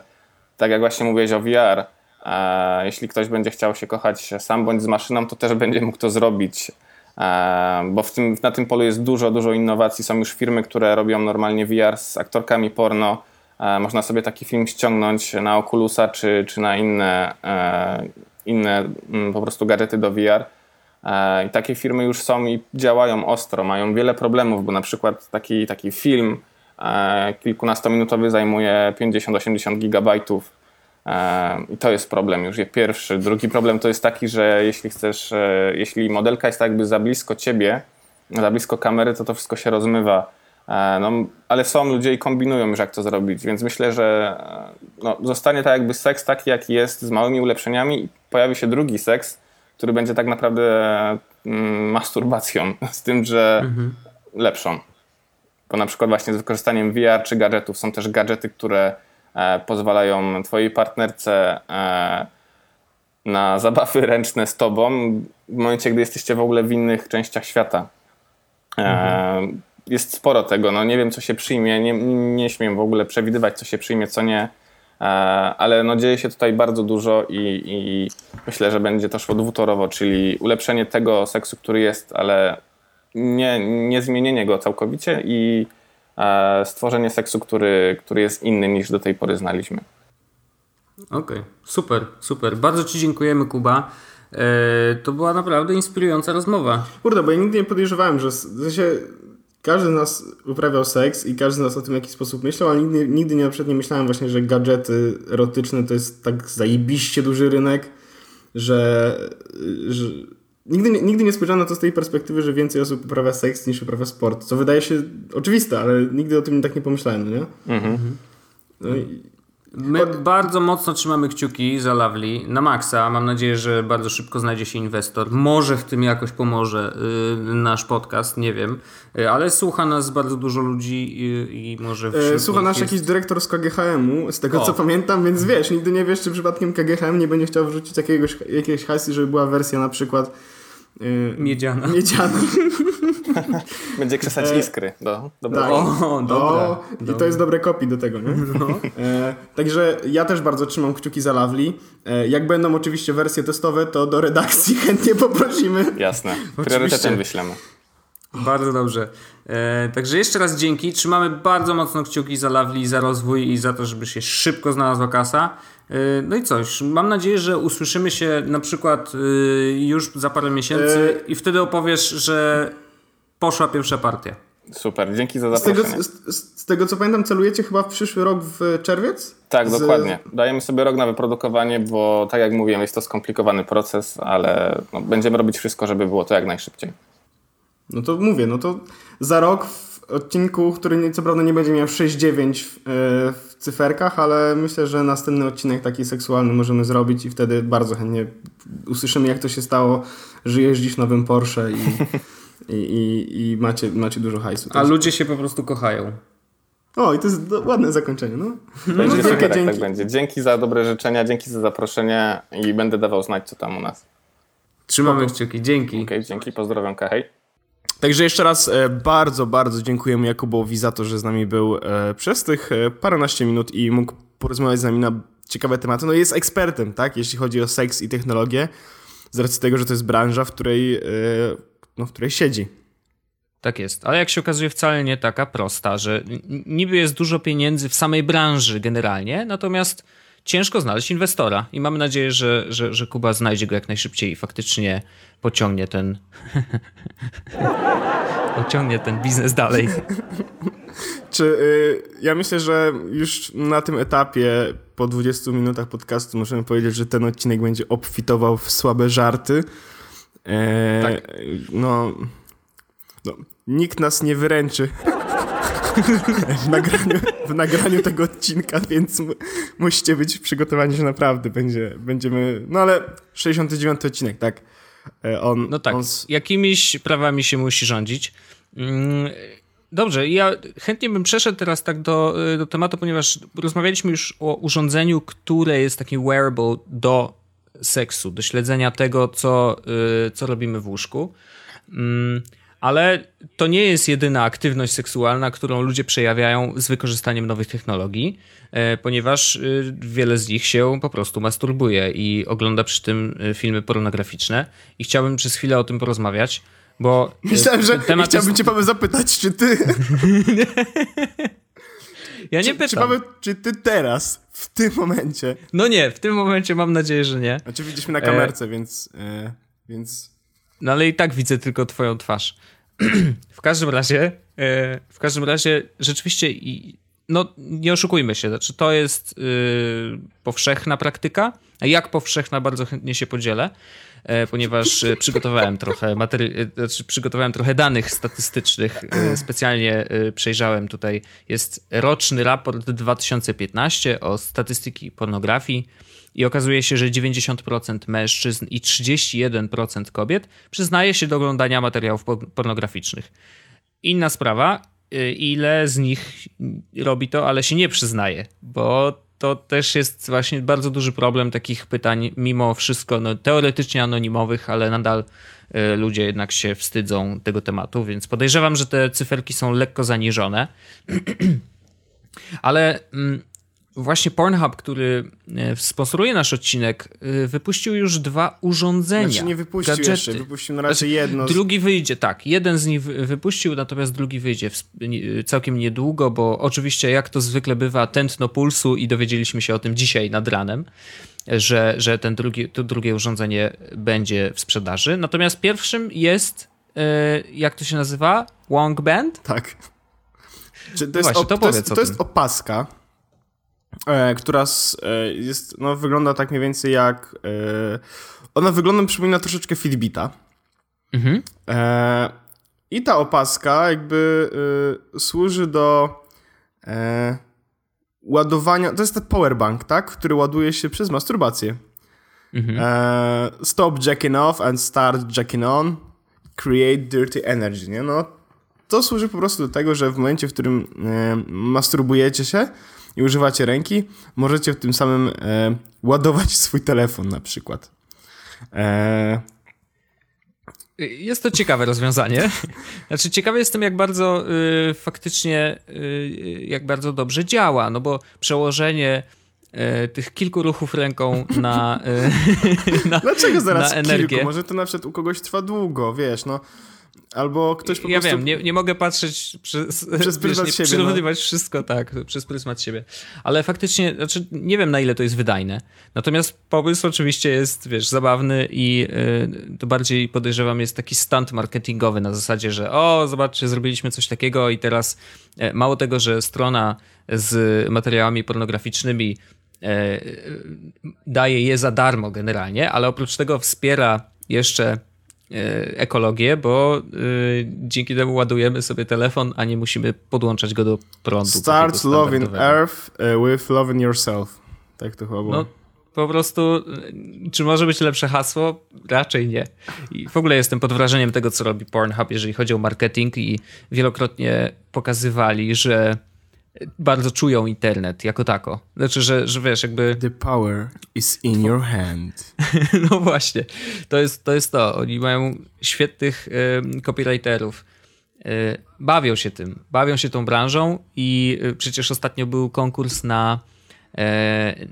tak jak właśnie mówiłeś o VR, e, jeśli ktoś będzie chciał się kochać sam bądź z maszyną, to też będzie mógł to zrobić, e, bo w tym, na tym polu jest dużo, dużo innowacji. Są już firmy, które robią normalnie VR z aktorkami porno. E, można sobie taki film ściągnąć na Oculusa czy, czy na inne, e, inne mm, po prostu gadżety do VR. E, I takie firmy już są i działają ostro, mają wiele problemów, bo na przykład taki, taki film kilkunastominutowy zajmuje 50-80 gigabajtów i to jest problem już pierwszy. Drugi problem to jest taki, że jeśli chcesz, jeśli modelka jest tak jakby za blisko ciebie, za blisko kamery, to to wszystko się rozmywa. E, No, ale są ludzie i kombinują już jak to zrobić, więc myślę, że e, no, zostanie tak jakby seks taki jaki jest, z małymi ulepszeniami i pojawi się drugi seks, który będzie tak naprawdę mm, masturbacją, z tym, że lepszą. Bo na przykład właśnie z wykorzystaniem VR czy gadżetów są też gadżety, które e, pozwalają twojej partnerce e, na zabawy ręczne z tobą w momencie, gdy jesteście w ogóle w innych częściach świata. E, Jest sporo tego, no nie wiem co się przyjmie, nie, nie śmiem w ogóle przewidywać co się przyjmie, co nie, e, ale no dzieje się tutaj bardzo dużo i, i myślę, że będzie to szło dwutorowo, czyli ulepszenie tego seksu, który jest, ale nie, nie zmienienie go całkowicie i e, stworzenie seksu, który, który jest inny niż do tej pory znaliśmy. Okej, super, super. Bardzo Ci dziękujemy, Kuba. E, to była naprawdę inspirująca rozmowa. Kurde, bo ja nigdy nie podejrzewałem, że w sensie każdy z nas uprawiał seks i każdy z nas o tym w jakiś sposób myślał, ale nigdy, nigdy nie, przykład nie myślałem właśnie, że gadżety erotyczne to jest tak zajebiście duży rynek, że, że nigdy, nie- nigdy nie spojrzałem na to z tej perspektywy, że więcej osób uprawia seks niż uprawia sport, co wydaje się oczywiste, ale nigdy o tym tak nie pomyślałem, no nie? No i, My bardzo mocno trzymamy kciuki za Lovely na maksa. Mam nadzieję, że bardzo szybko znajdzie się inwestor. Może w tym jakoś pomoże y, nasz podcast, nie wiem. Y, ale słucha nas bardzo dużo ludzi i, i może E, Słucha nasz jest- jakiś dyrektor z KGHM-u, z tego O. co pamiętam, więc wiesz, nigdy nie wiesz, czy przypadkiem KGHM nie będzie chciał wrzucić jakiegoś, jakiegoś hajsu, żeby była wersja na przykład e, Miedziana. miedziana. Będzie krzesać iskry do, do Tak. O, dobra. O, I to jest dobre kopii do tego, nie? E, także ja też bardzo trzymam kciuki za Lovely. E, jak będą oczywiście wersje testowe, to do redakcji chętnie poprosimy. Jasne. Priorytetem wyślemy. Bardzo dobrze. E, także jeszcze raz dzięki. Trzymamy bardzo mocno kciuki za Lovely, za rozwój i za to, żeby się szybko znalazła kasa. E, no i coś. Mam nadzieję, że usłyszymy się na przykład e, już za parę miesięcy E. i wtedy opowiesz, że poszła pierwsza partia. Super, dzięki za Z tego, zaproszenie. z, z, z tego co pamiętam, celujecie chyba w przyszły rok w czerwiec? Tak, Z- dokładnie. Dajemy sobie rok na wyprodukowanie, bo tak jak mówiłem, jest to skomplikowany proces, ale no, będziemy robić wszystko, żeby było to jak najszybciej. No to mówię, no to za rok w odcinku, który co prawda nie będzie miał 6-9 w, e, w cyferkach, ale myślę, że następny odcinek taki seksualny możemy zrobić i wtedy bardzo chętnie usłyszymy, jak to się stało, że jeździsz nowym Porsche i, i, i, i macie, macie dużo hajsu. A ludzie się po prostu kochają. O, i to jest ładne zakończenie, no. Będzie wielkie super, dzięki. tak będzie. Dzięki za dobre życzenia, dzięki za zaproszenie i będę dawał znać, co tam u nas. Trzymamy kciuki. Dzięki. Okej, dzięki, pozdrawiam, hej. Także jeszcze raz e, bardzo, bardzo dziękujemy Jakubowi za to, że z nami był e, przez tych e, paręnaście minut i mógł porozmawiać z nami na ciekawe tematy. No jest ekspertem, tak, jeśli chodzi o seks i technologię, z racji tego, że to jest branża, w której, no, w której siedzi. Tak jest, ale jak się okazuje wcale nie taka prosta, że niby jest dużo pieniędzy w samej branży generalnie, natomiast ciężko znaleźć inwestora i mamy nadzieję, że, że, że Kuba znajdzie go jak najszybciej i faktycznie pociągnie ten pociągnie ten biznes dalej. Czy, y, ja myślę, że już na tym etapie po 20 minutach podcastu możemy powiedzieć, że ten odcinek będzie obfitował w słabe żarty. E, Tak. No, no, nikt nas nie wyręczy w, nagraniu, w nagraniu tego odcinka, więc mu- musicie być przygotowani, że naprawdę będzie, będziemy... No ale 69 odcinek, tak? E, On, No tak, on jakimiś prawami się musi rządzić. Mm, Dobrze, ja chętnie bym przeszedł teraz tak do, do tematu, ponieważ rozmawialiśmy już o urządzeniu, które jest takim wearable do seksu, do śledzenia tego, co, y, co robimy w łóżku. Ale to nie jest jedyna aktywność seksualna, którą ludzie przejawiają z wykorzystaniem nowych technologii, e, ponieważ y, wiele z nich się po prostu masturbuje i ogląda przy tym y, filmy pornograficzne. I chciałbym przez chwilę o tym porozmawiać, bo Myślałem, że temat chciałbym jest... cię Paweł zapytać, czy ty, Ja nie czy, czy, pytam. Paweł, czy ty teraz, w tym momencie, No nie, w tym momencie mam nadzieję, że nie. znaczy widzieliśmy na kamerce, więc, e, więc No ale i tak widzę tylko twoją twarz. w każdym razie, e, w każdym razie rzeczywiście i no nie oszukujmy się, znaczy to jest y, powszechna praktyka, a jak powszechna bardzo chętnie się podzielę, e, ponieważ przygotowałem trochę materi- znaczy przygotowałem trochę danych statystycznych, specjalnie przejrzałem tutaj, jest roczny raport 2015 o statystyki pornografii i okazuje się, że 90% mężczyzn i 31% kobiet przyznaje się do oglądania materiałów por- pornograficznych. Inna sprawa, y, ile z nich robi to, ale się nie przyznaje, bo to też jest właśnie bardzo duży problem takich pytań, mimo wszystko no, teoretycznie anonimowych, ale nadal y, ludzie jednak się wstydzą tego tematu, więc podejrzewam, że te cyferki są lekko zaniżone. Ale mm, właśnie Pornhub, który e, sponsoruje nasz odcinek, e, wypuścił już dwa urządzenia. Znaczy nie wypuścił gadżety. jeszcze, wypuścił na razie Znaczy, jedno. Drugi wyjdzie, tak. Jeden z nich wy- wypuścił, natomiast drugi wyjdzie w, całkiem niedługo, bo oczywiście, jak to zwykle bywa, tętno pulsu i dowiedzieliśmy się o tym dzisiaj nad ranem, że, że ten drugi, to drugie urządzenie będzie w sprzedaży. Natomiast pierwszym jest, e, jak to się nazywa? Wong Band? Tak. Czy to, jest Właśnie, op- to to, jest, to jest opaska, która s- e, jest, no, wygląda tak mniej więcej jak... E, ona wygląda, przypomina troszeczkę Fitbita. Mhm. E, I ta opaska jakby e, służy do e, ładowania... To jest ten powerbank, tak? Który ładuje się przez masturbację. Mhm. E, stop jacking off and start jacking on. Create dirty energy, nie? No, to służy po prostu do tego, że w momencie, w którym e, masturbujecie się i używacie ręki, możecie w tym samym e, ładować swój telefon na przykład. E, Jest to ciekawe rozwiązanie. Znaczy, ciekawy jestem, jak bardzo y, faktycznie, y, jak bardzo dobrze działa, no bo przełożenie y, tych kilku ruchów ręką na, y, na dlaczego zaraz na energię. kilku? Może to na przykład u kogoś trwa długo, wiesz, no. Albo ktoś po ja prostu... wiem, nie, nie mogę patrzeć przez, Przez pryzmat nie siebie, przyrównywać wszystko tak, przez pryzmat siebie. Ale faktycznie, znaczy nie wiem na ile to jest wydajne. Natomiast pomysł oczywiście jest, wiesz, zabawny i y, to bardziej podejrzewam jest taki stunt marketingowy na zasadzie, że o, zobaczcie, zrobiliśmy coś takiego i teraz e, mało tego, że strona z materiałami pornograficznymi e, daje je za darmo generalnie, ale oprócz tego wspiera jeszcze ekologię, bo e, dzięki temu ładujemy sobie telefon, a nie musimy podłączać go do prądu. Start loving earth e, with loving yourself. Tak to chyba było. No, po prostu, e, czy może być lepsze hasło? Raczej nie. I w ogóle jestem pod wrażeniem tego, co robi Pornhub, jeżeli chodzi o marketing i wielokrotnie pokazywali, że bardzo czują internet jako tako. Znaczy, że, że wiesz, jakby The power is in your hand. No właśnie, to jest to. Jest to. Oni mają świetnych y, copywriterów. Y, bawią się tym, bawią się tą branżą i y, przecież ostatnio był konkurs na, y,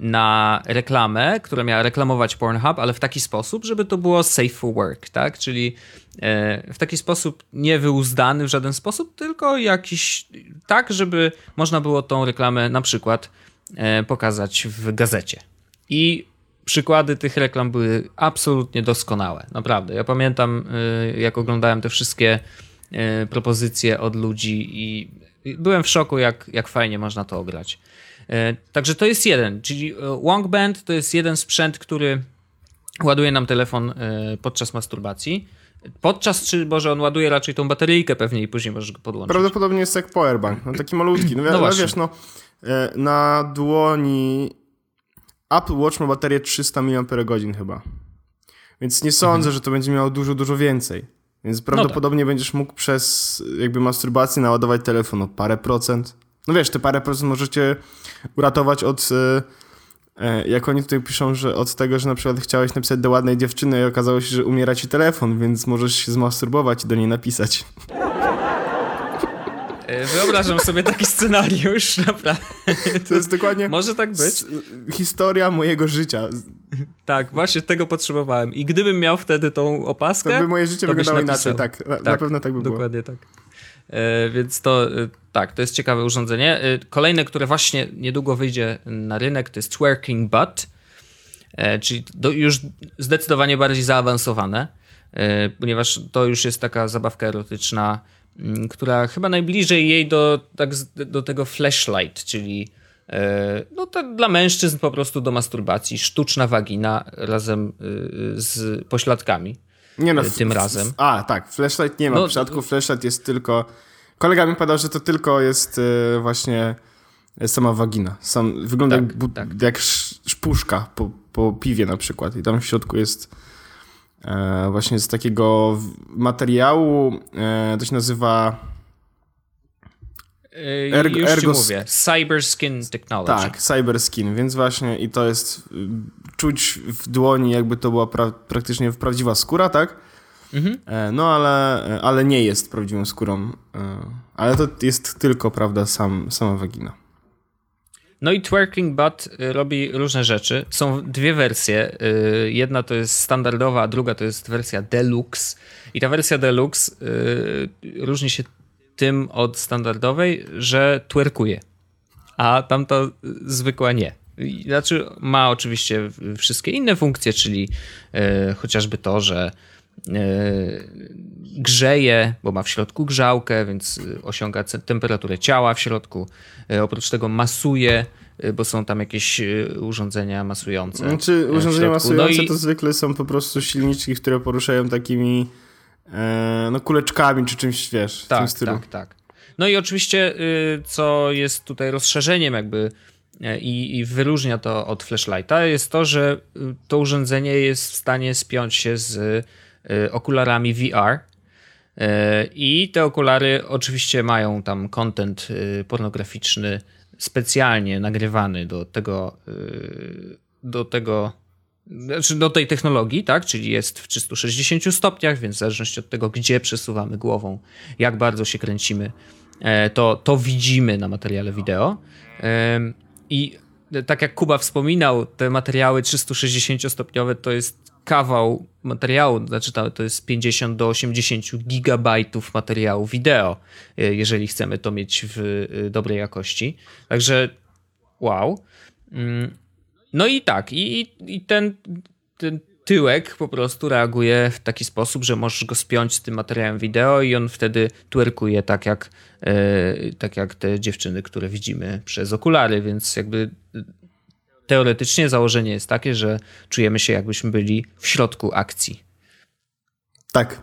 na reklamę, która miała reklamować Pornhub, ale w taki sposób, żeby to było safe for work, tak? Czyli w taki sposób nie wyuzdany w żaden sposób, tylko jakiś tak, żeby można było tą reklamę na przykład y, pokazać w gazecie. I przykłady tych reklam były absolutnie doskonałe. Naprawdę. Ja pamiętam, y, jak oglądałem te wszystkie e, propozycje od ludzi i byłem w szoku, jak, jak fajnie można to ograć. E, także to jest jeden, czyli e, Wongband to jest jeden sprzęt, który ładuje nam telefon e, podczas masturbacji. Podczas, czy może on ładuje raczej tą bateryjkę pewnie i później możesz go podłączyć. Prawdopodobnie jest jak powerbank, no taki malutki. No, No no wiesz, no e, na dłoni Apple Watch ma baterię 300 mAh chyba. Więc nie sądzę, Mhm. że to będzie miało dużo, dużo więcej. No Więc tak. prawdopodobnie będziesz mógł przez jakby masturbację naładować telefon o parę procent. No wiesz, te parę procent możecie uratować od... E, jak oni tutaj piszą, że od tego, że na przykład chciałeś napisać do ładnej dziewczyny i okazało się, że umiera ci telefon, więc możesz się zmasturbować i do niej napisać. E, Wyobrażam sobie taki scenariusz, naprawdę. To jest dokładnie Może tak być? historia mojego życia. Tak, właśnie tego potrzebowałem. I gdybym miał wtedy tą opaskę. To by moje życie wyglądało inaczej, tak. Na, na pewno tak by było. Dokładnie tak. E, więc to e, tak, to jest ciekawe urządzenie. E, kolejne, które właśnie niedługo wyjdzie na rynek, to jest Twerking Butt, czyli już zdecydowanie bardziej zaawansowane, ponieważ to już jest taka zabawka erotyczna, m, która chyba najbliżej jej do, tak, do tego flashlight, czyli no to dla mężczyzn po prostu do masturbacji, sztuczna wagina razem z pośladkami. Nie no, e, tym razem. A, tak, flashlight nie ma. No, w przypadku flashlight jest tylko... Kolega mi podał, że to tylko jest e, właśnie e, sama wagina. Sam, wygląda Tak, jak, tak. jak sz- szpuszka po, po piwie na przykład. I tam w środku jest e, właśnie z takiego materiału, e, to się nazywa... Yy, Ergo- już ci ergos- mówię. Cyber Skin Technology. Tak, cyber skin, więc właśnie i to jest y, czuć w dłoni, jakby to była pra praktycznie prawdziwa skóra, tak? Mhm. E, No ale, ale nie jest prawdziwą skórą. e, Ale to jest tylko, prawda, sam, sama wagina. No i Twerking Butt y, robi różne rzeczy. Są dwie wersje. Y, Jedna to jest standardowa, a druga to jest wersja Deluxe. I ta wersja Deluxe y, różni się tym od standardowej, że twerkuje. A tamta zwykła nie. Znaczy ma oczywiście wszystkie inne funkcje, czyli y, chociażby to, że y, grzeje, bo ma w środku grzałkę, więc osiąga temperaturę ciała w środku. Y, Oprócz tego masuje, bo są tam jakieś urządzenia masujące. Znaczy, y, w urządzenia środku. masujące no i, to zwykle są po prostu silniczki, które poruszają takimi e, no, kuleczkami czy czymś, wiesz, w tym tak, stylu. tak, tak. No i oczywiście, y, co jest tutaj rozszerzeniem jakby y, i, i wyróżnia to od flashlighta, jest to, że y, to urządzenie jest w stanie spiąć się z y, okularami VR. Y, I te okulary oczywiście mają tam content pornograficzny specjalnie nagrywany do tego, do tego znaczy do tej technologii, tak? Czyli jest w 360 stopniach, więc w zależności od tego, gdzie przesuwamy głową, jak bardzo się kręcimy, e, to, to widzimy na materiale wideo. I tak jak Kuba wspominał, te materiały 360-stopniowe to jest kawał materiału, znaczy to, jest 50 do 80 gigabajtów materiału wideo, e, jeżeli chcemy to mieć w e, dobrej jakości. Także wow. No i tak, i, i- ten, ten tyłek po prostu reaguje w taki sposób, że możesz go spiąć z tym materiałem wideo i on wtedy twerkuje tak jak, e, tak jak te dziewczyny, które widzimy przez okulary, więc jakby e, teoretycznie założenie jest takie, że czujemy się jakbyśmy byli w środku akcji. Tak.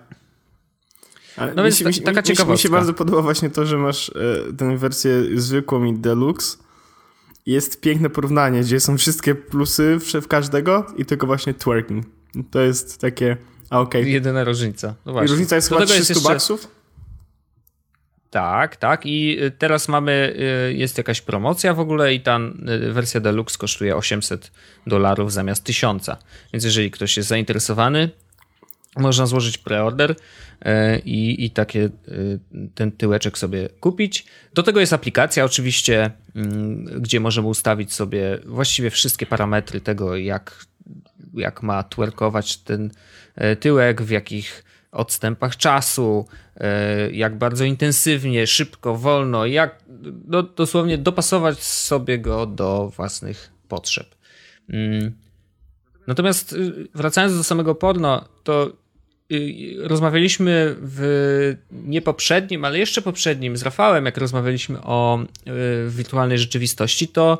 Ale No mi więc się, ta- mi, taka mi, się- mi się ciekawostka. bardzo podoba właśnie to, że masz e, tę wersję zwykłą i deluxe. Jest piękne porównanie, gdzie są wszystkie plusy w, każdego i tylko właśnie twerking. To jest takie, a okej. Jedyna różnica. No I różnica jest Do chyba tego 300 jeszcze- baksów? Tak, tak. I y, teraz mamy, y, jest jakaś promocja w ogóle i ta y, wersja Deluxe kosztuje 800 dolarów zamiast 1000. Więc jeżeli ktoś jest zainteresowany, można złożyć preorder i, i takie ten tyłeczek sobie kupić. Do tego jest aplikacja oczywiście, gdzie możemy ustawić sobie właściwie wszystkie parametry tego, jak, jak ma twerkować ten e, tyłek, w jakich odstępach czasu, e, jak bardzo intensywnie, szybko, wolno, jak do, dosłownie dopasować sobie go do własnych potrzeb. Mm. Natomiast y, wracając do samego porno, to rozmawialiśmy w nie poprzednim, ale jeszcze poprzednim z Rafałem, jak rozmawialiśmy o y, wirtualnej rzeczywistości, to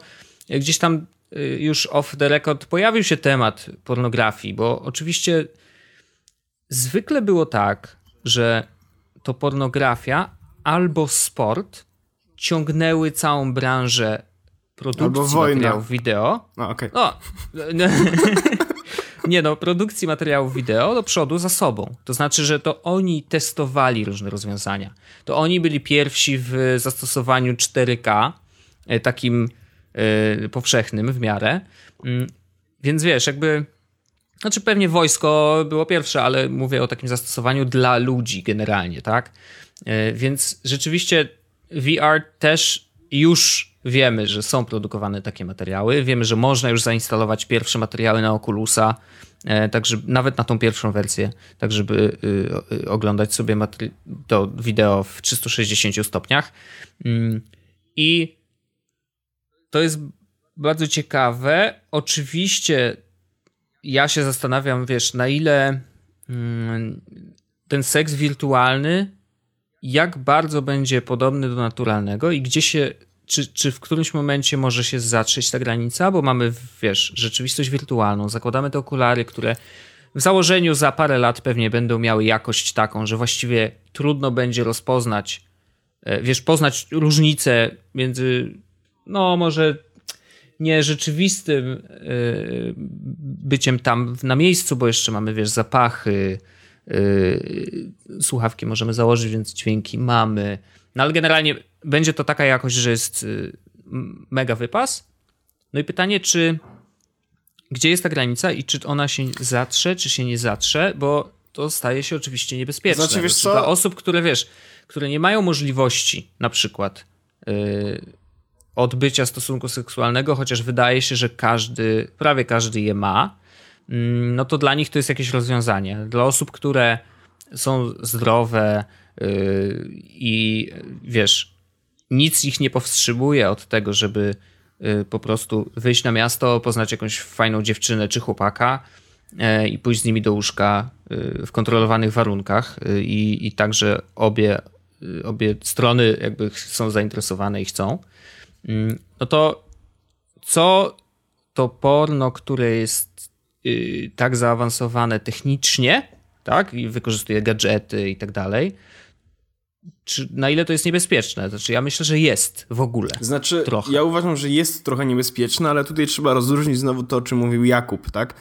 gdzieś tam y, już off the record pojawił się temat pornografii, bo oczywiście zwykle było tak, że to pornografia albo sport ciągnęły całą branżę produkcji Albo wojna. wideo. No, okej. No, nie no, produkcji materiałów wideo do przodu za sobą. To znaczy, że to oni testowali różne rozwiązania. To oni byli pierwsi w zastosowaniu 4K, e, takim e, powszechnym w miarę. Mm, Więc wiesz, jakby. Znaczy, pewnie wojsko było pierwsze, ale mówię o takim zastosowaniu dla ludzi generalnie, tak? E, Więc rzeczywiście VR też już wiemy, że są produkowane takie materiały. Wiemy, że można już zainstalować pierwsze materiały na Oculusa, e, tak żeby, nawet na tą pierwszą wersję, tak żeby y, y, oglądać sobie to wideo w 360 stopniach. Mm, I to jest bardzo ciekawe. Oczywiście ja się zastanawiam, wiesz, na ile mm, ten seks wirtualny, jak bardzo będzie podobny do naturalnego i gdzie się, czy, czy w którymś momencie może się zatrzeć ta granica, bo mamy, wiesz, rzeczywistość wirtualną, zakładamy te okulary, które w założeniu za parę lat pewnie będą miały jakość taką, że właściwie trudno będzie rozpoznać, e, wiesz, poznać różnicę między, no może nie rzeczywistym y, byciem tam na miejscu, bo jeszcze mamy, wiesz, zapachy, y, słuchawki możemy założyć, więc dźwięki mamy. No ale generalnie będzie to taka jakość, że jest y, mega wypas. No i pytanie, czy gdzie jest ta granica i czy ona się zatrze, czy się nie zatrze, bo to staje się oczywiście niebezpieczne. Znaczy, wiesz co? Dla osób, które wiesz, które nie mają możliwości na przykład y, odbycia stosunku seksualnego, chociaż wydaje się, że każdy, prawie każdy je ma, mm, no to dla nich to jest jakieś rozwiązanie. Dla osób, które są zdrowe yy, i wiesz, nic ich nie powstrzymuje od tego, żeby yy, po prostu wyjść na miasto, poznać jakąś fajną dziewczynę czy chłopaka yy, i pójść z nimi do łóżka yy, w kontrolowanych warunkach yy, i, i także obie, obie strony jakby są zainteresowane i chcą. Mm, no to co to porno, które jest tak zaawansowane technicznie, tak, i wykorzystuje gadżety i tak dalej, czy na ile to jest niebezpieczne? Znaczy, ja myślę, że jest w ogóle. Znaczy, Trochę. ja uważam, że jest trochę niebezpieczne, ale tutaj trzeba rozróżnić znowu to, o czym mówił Jakub, tak?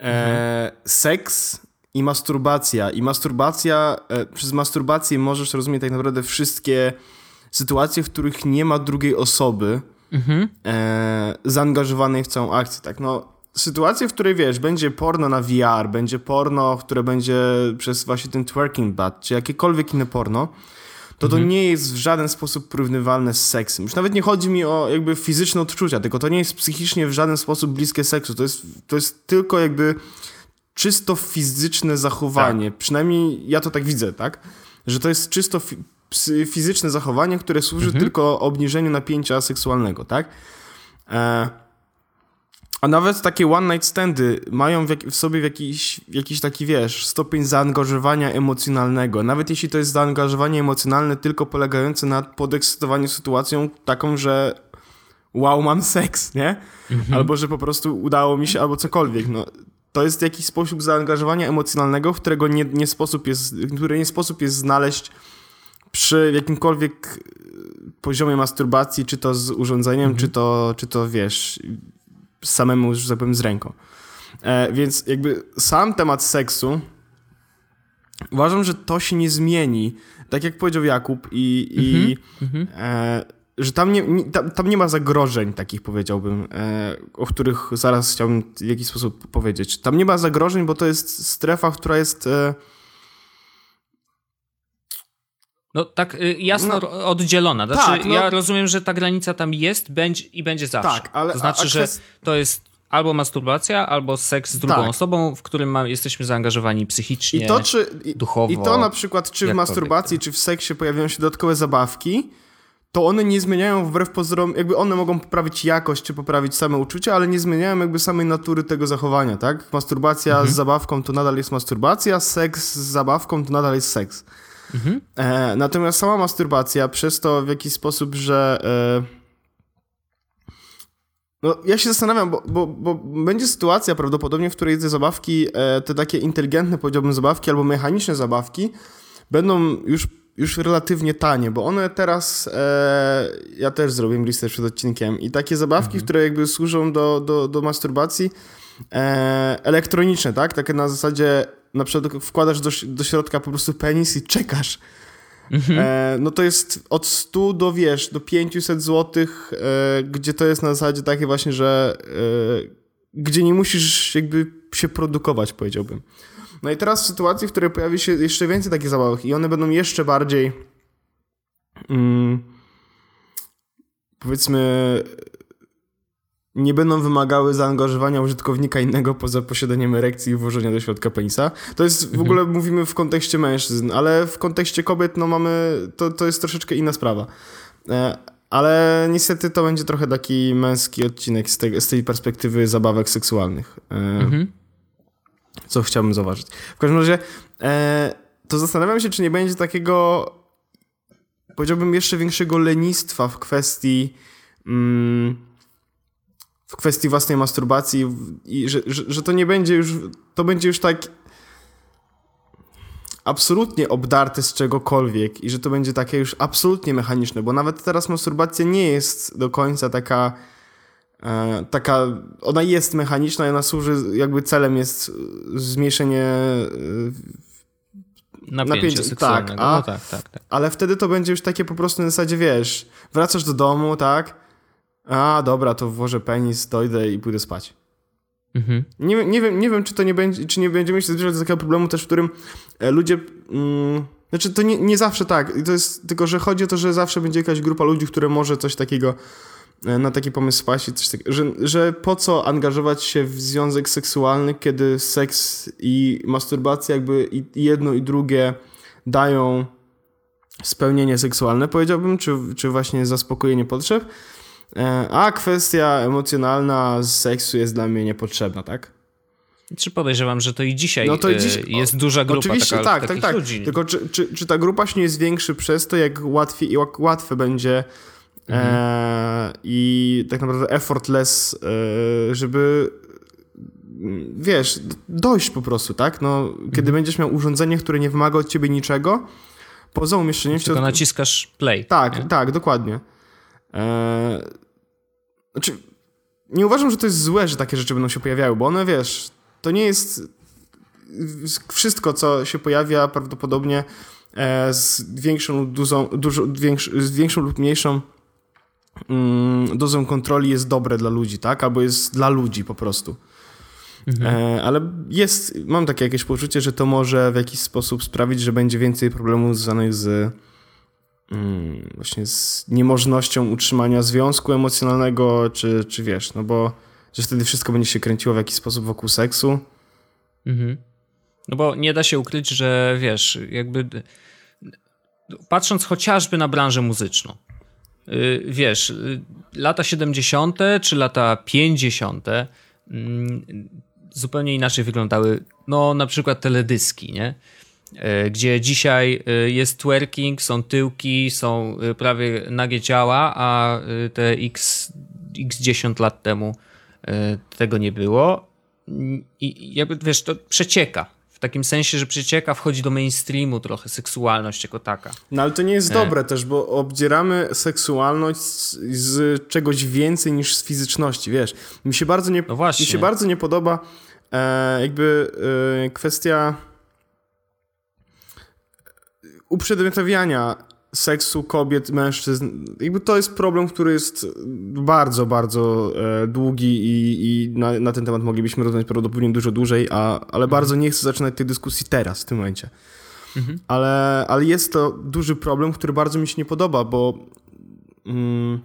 E, Seks i masturbacja. I masturbacja, e, przez masturbację możesz rozumieć tak naprawdę wszystkie sytuacje, w których nie ma drugiej osoby e, zaangażowanej w całą akcję, tak? No, sytuacje, w której wiesz, będzie porno na VR, będzie porno, które będzie przez właśnie ten twerking bad, czy jakiekolwiek inne porno, to to nie jest w żaden sposób porównywalne z seksem. Już nawet nie chodzi mi o jakby fizyczne odczucia, tylko to nie jest psychicznie w żaden sposób bliskie seksu. To jest, to jest tylko jakby czysto fizyczne zachowanie. Przynajmniej ja to tak widzę, tak? Że to jest czysto fi- fizyczne zachowanie, które służy tylko obniżeniu napięcia seksualnego, tak? E, a nawet takie one night standy mają w, jak, w sobie jakiś, jakiś taki, wiesz, stopień zaangażowania emocjonalnego. Nawet jeśli to jest zaangażowanie emocjonalne tylko polegające na podekscytowaniu sytuacją taką, że wow, mam seks, nie? Albo, że po prostu udało mi się, albo cokolwiek, no. To jest jakiś sposób zaangażowania emocjonalnego, którego nie, nie sposób jest, który nie sposób jest znaleźć przy jakimkolwiek poziomie masturbacji, czy to z urządzeniem, czy, to, czy to, wiesz, samemu, że tak powiem, z ręką. E, więc jakby sam temat seksu uważam, że to się nie zmieni. Tak jak powiedział Jakub i, i e, że tam nie, nie, tam, tam nie ma zagrożeń takich powiedziałbym, e, o których zaraz chciałbym w jakiś sposób powiedzieć. Tam nie ma zagrożeń, bo to jest strefa, która jest e, No tak y, jasno No. oddzielona. Znaczy, Tak, no. ja rozumiem, że ta granica tam jest będzie, i będzie zawsze. Tak, ale- to znaczy, a- a że to jest albo masturbacja, albo seks z drugą Tak. osobą, w którym ma, jesteśmy zaangażowani psychicznie. I to, czy, duchowo, I to na przykład, czy w masturbacji, czy w seksie pojawiają się dodatkowe zabawki, to one nie zmieniają wbrew pozorom, jakby one mogą poprawić jakość czy poprawić same uczucia, ale nie zmieniają jakby samej natury tego zachowania, tak? Masturbacja z zabawką to nadal jest masturbacja, seks z zabawką to nadal jest seks. E, natomiast sama masturbacja przez to w jakiś sposób, że e, no, ja się zastanawiam, bo, bo, bo będzie sytuacja prawdopodobnie, w której te zabawki, e, te takie inteligentne, powiedziałbym, zabawki albo mechaniczne zabawki będą już, już relatywnie tanie, bo one teraz, e, ja też zrobiłem listę przed odcinkiem i takie zabawki, które jakby służą do, do, do masturbacji elektroniczne, tak? Takie na zasadzie na przykład wkładasz do, do środka po prostu penis i czekasz. E, no to jest od 100 do wiesz, do 500 zł, e, gdzie to jest na zasadzie takie właśnie, że e, gdzie nie musisz jakby się produkować, powiedziałbym. No i teraz w sytuacji, w której pojawi się jeszcze więcej takich zabawek i one będą jeszcze bardziej mm, powiedzmy nie będą wymagały zaangażowania użytkownika innego poza posiadaniem erekcji i włożenia do środka penisa. To jest w ogóle mówimy w kontekście mężczyzn, ale w kontekście kobiet no mamy, to, to jest troszeczkę inna sprawa. E, ale niestety to będzie trochę taki męski odcinek z, tej, z tej perspektywy zabawek seksualnych. E, Co chciałbym zauważyć. W każdym razie e, to zastanawiam się, czy nie będzie takiego powiedziałbym jeszcze większego lenistwa w kwestii mm, w kwestii własnej masturbacji i że, że, że to nie będzie już, to będzie już tak absolutnie obdarte z czegokolwiek i że to będzie takie już absolutnie mechaniczne, bo nawet teraz masturbacja nie jest do końca taka e, taka, ona jest mechaniczna i ona służy, jakby celem jest zmniejszenie e, Napięcie, Napięcie, seksualnego. tak, a- no tak, tak, tak. ale wtedy to będzie już takie po prostu na zasadzie, wiesz, wracasz do domu, tak? A, dobra, to włożę penis, dojdę i pójdę spać. Mhm. Nie, wiem- nie, wiem, nie wiem, czy to nie będzie, czy nie będziemy się zbliżać do takiego problemu też, w którym e, ludzie. Mm, znaczy, to nie, nie zawsze tak. To jest tylko, że chodzi o to, że zawsze będzie jakaś grupa ludzi, które może coś takiego e, na taki pomysł spaść i coś takiego, że, że po co angażować się w związek seksualny, kiedy seks i masturbacja jakby i jedno i drugie dają spełnienie seksualne, powiedziałbym, czy, czy właśnie zaspokojenie potrzeb, a kwestia emocjonalna z seksu jest dla mnie niepotrzebna, tak? Czy podejrzewam, że to i dzisiaj, No to e, dziś, jest duża grupa Oczywiście, taka, tak, tak, tak. ludzi. Tylko czy, czy, czy ta grupa się nie zwiększy przez to, jak, łatwiej, jak łatwe będzie Mhm. e, i tak naprawdę effortless, e, żeby mm, wiesz, dojść po prostu, tak? No, kiedy Mhm. będziesz miał urządzenie, które nie wymaga od ciebie niczego, poza umieszczeniem Tylko środku... naciskasz play. Tak, nie? tak, dokładnie. Eee, znaczy, nie uważam, że to jest złe, że takie rzeczy będą się pojawiały, bo one, wiesz, to nie jest wszystko, co się pojawia prawdopodobnie e, z większą lub duzą, dużo, większ, z większą lub mniejszą mm, dozą kontroli jest dobre dla ludzi, tak? Albo jest dla ludzi po prostu. E, ale jest, mam takie jakieś poczucie, że to może w jakiś sposób sprawić, że będzie więcej problemów związanych z mm, właśnie z niemożnością utrzymania związku emocjonalnego, czy, czy wiesz, no bo że wtedy wszystko będzie się kręciło w jakiś sposób wokół seksu. Mhm. No bo nie da się ukryć, że wiesz, jakby patrząc chociażby na branżę muzyczną, y, wiesz, y, lata 70. czy lata 50. mm, zupełnie inaczej wyglądały, no na przykład teledyski, nie? Y, Gdzie dzisiaj y, jest twerking, są tyłki, są y, prawie nagie ciała, a te x, x 10 lat temu tego nie było. I jakby wiesz, to przecieka. W takim sensie, że przecieka, wchodzi do mainstreamu trochę seksualność jako taka. No ale to nie jest dobre też, bo obdzieramy seksualność z, z czegoś więcej niż z fizyczności, wiesz. Mi się bardzo nie, No mi się bardzo nie podoba e, jakby e, kwestia uprzedmiotawiania seksu kobiet, mężczyzn. Jakby to jest problem, który jest bardzo, bardzo e, długi i, i na, na ten temat moglibyśmy rozmawiać prawdopodobnie dużo dłużej, a, ale bardzo nie chcę zaczynać tej dyskusji teraz, w tym momencie. Ale, ale jest to duży problem, który bardzo mi się nie podoba, bo mm,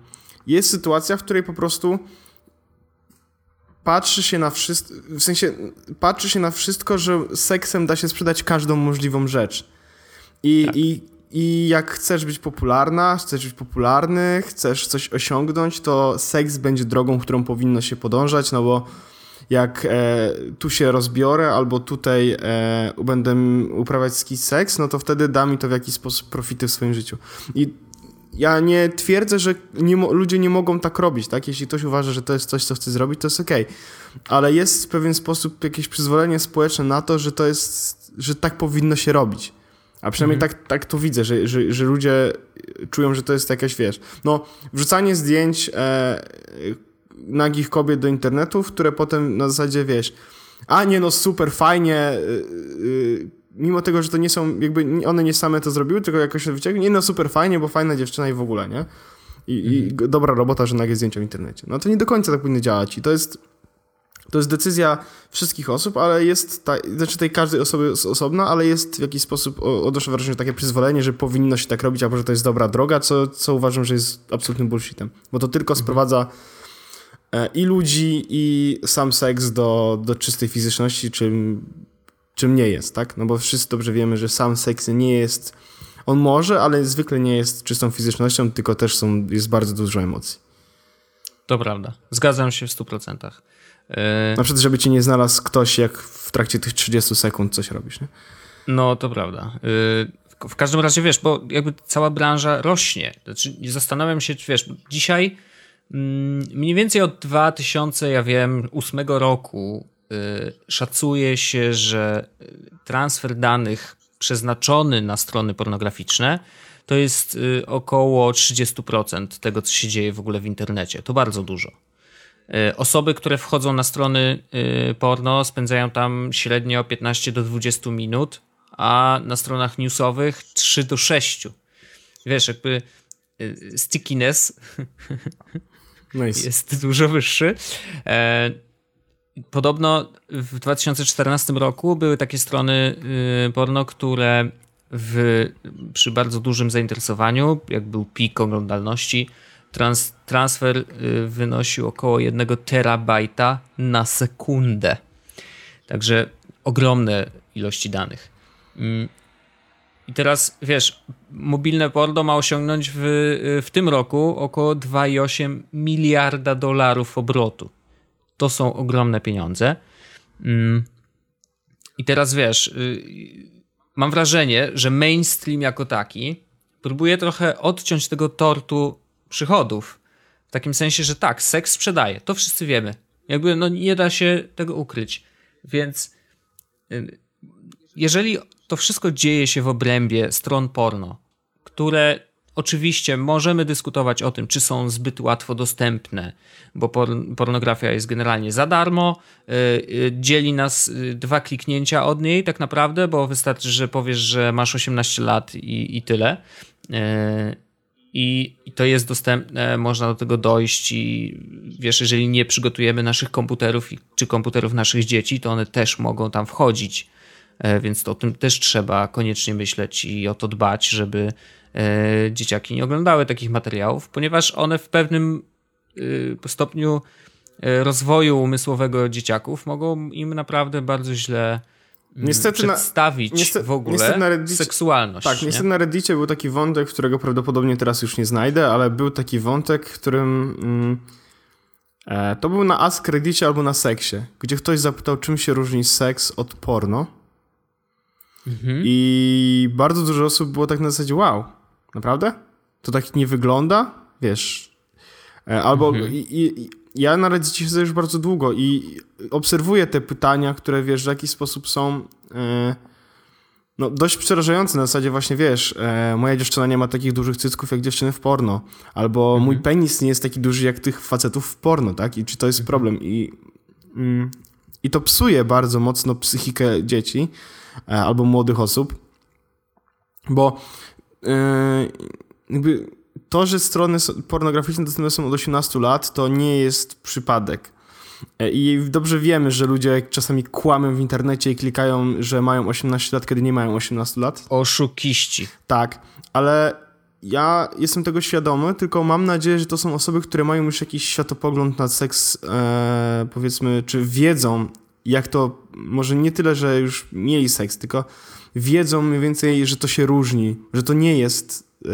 jest sytuacja, w której po prostu patrzy się na wszystko, w sensie patrzy się na wszystko, że seksem da się sprzedać każdą możliwą rzecz. I, i, i jak chcesz być popularna, chcesz być popularny, chcesz coś osiągnąć, to seks będzie drogą, którą powinno się podążać, no bo jak e, tu się rozbiorę albo tutaj e, będę uprawiać seks, no to wtedy da mi to w jakiś sposób profity w swoim życiu. I ja nie twierdzę, że nie ludzie nie mogą tak robić, tak? Jeśli ktoś uważa, że to jest coś, co chce zrobić, to jest okej. Okay. Ale jest w pewien sposób jakieś przyzwolenie społeczne na to, że to jest, że tak powinno się robić. A przynajmniej mhm. tak, tak to widzę, że, że, że ludzie czują, że to jest jakaś, wiesz, no, wrzucanie zdjęć e, nagich kobiet do internetu, które potem na zasadzie, wiesz, a nie no, super, fajnie, y, y, mimo tego, że to nie są, jakby one nie same to zrobiły, tylko jakoś to wyciągnie, nie no, super, fajnie, bo fajna dziewczyna i w ogóle, nie? I, mhm. i dobra robota, że nagie zdjęcia w internecie. No to nie do końca tak powinno działać i to jest to jest decyzja wszystkich osób, ale jest, ta, znaczy tej każdej osoby osobna, ale jest w jakiś sposób, odnoszę wrażenie, takie przyzwolenie, że powinno się tak robić, albo że to jest dobra droga, co, co uważam, że jest absolutnym bullshitem. Bo to tylko mhm. sprowadza e, i ludzi, i sam seks do, do czystej fizyczności, czym, czym nie jest, tak? No bo wszyscy dobrze wiemy, że sam seks nie jest, on może, ale zwykle nie jest czystą fizycznością, tylko też są, jest bardzo dużo emocji. To prawda. Zgadzam się w 100%. E, Na przykład, żeby cię nie znalazł ktoś, jak w trakcie tych 30 sekund coś robisz, nie? No, to prawda. E, w każdym razie, wiesz, bo jakby cała branża rośnie. Znaczy, zastanawiam się, wiesz, dzisiaj mm, mniej więcej od 2000, ja wiem, 8 roku e, szacuje się, że transfer danych przeznaczony na strony pornograficzne to jest około 30% tego, co się dzieje w ogóle w internecie. To bardzo dużo. E, osoby, które wchodzą na strony e, porno, spędzają tam średnio 15 do 20 minut, a na stronach newsowych 3 do 6. Wiesz, jakby e, stickiness nice. jest dużo wyższy. Podobno w 2014 roku były takie strony porno, które w, przy bardzo dużym zainteresowaniu, jak był pik oglądalności, Trans, transfer y, wynosił około 1 terabajta na sekundę. Także ogromne ilości danych. Mm. I teraz wiesz, mobilne porno ma osiągnąć w, w tym roku około 2,8 miliarda dolarów obrotu. To są ogromne pieniądze. Mm. I teraz wiesz, y, mam wrażenie, że mainstream jako taki próbuje trochę odciąć tego tortu przychodów. W takim sensie, że tak, seks sprzedaje, to wszyscy wiemy. Jakby no nie da się tego ukryć. Więc y, jeżeli to wszystko dzieje się w obrębie stron porno, które oczywiście możemy dyskutować o tym, czy są zbyt łatwo dostępne, bo pornografia jest generalnie za darmo, y, y, dzieli nas dwa kliknięcia od niej tak naprawdę, bo wystarczy, że powiesz, że masz 18 lat i, i tyle i, to jest dostępne, można do tego dojść i wiesz, jeżeli nie przygotujemy naszych komputerów czy komputerów naszych dzieci, to one też mogą tam wchodzić, e, więc to o tym też trzeba koniecznie myśleć i o to dbać, żeby e, dzieciaki nie oglądały takich materiałów, ponieważ one w pewnym e, stopniu rozwoju umysłowego dzieciaków mogą im naprawdę bardzo źle niestety przedstawić na, niestety, w ogóle na Reddicie, seksualność. Tak, nie? niestety na Reddicie był taki wątek, którego prawdopodobnie teraz już nie znajdę, ale był taki wątek, którym mm, e, to był na Ask Reddicie albo na seksie, gdzie ktoś zapytał, czym się różni seks od porno. Mhm. I bardzo dużo osób było tak na zasadzie, wow, naprawdę? To tak nie wygląda? Wiesz. E, albo mhm. i, i, ja na Reddicie siedzę już bardzo długo i obserwuję te pytania, które wiesz, w jakiś sposób są e, no, dość przerażające. Na zasadzie właśnie, wiesz, e, moja dziewczyna nie ma takich dużych cycków jak dziewczyny w porno. Albo mhm. mój penis nie jest taki duży jak tych facetów w porno, tak? I czy to jest mhm. problem? I, mm, I to psuje bardzo mocno psychikę dzieci e, albo młodych osób, bo jakby to, że strony pornograficzne dostępne są od 18 lat, to nie jest przypadek. E, I dobrze wiemy, że ludzie czasami kłamią w internecie i klikają, że mają 18 lat, kiedy nie mają 18 lat. Oszukiści. Tak, ale ja jestem tego świadomy, tylko mam nadzieję, że to są osoby, które mają już jakiś światopogląd na seks, e, powiedzmy, czy wiedzą, jak to, może nie tyle, że już mieli seks, tylko wiedzą mniej więcej, że to się różni, że to nie jest e,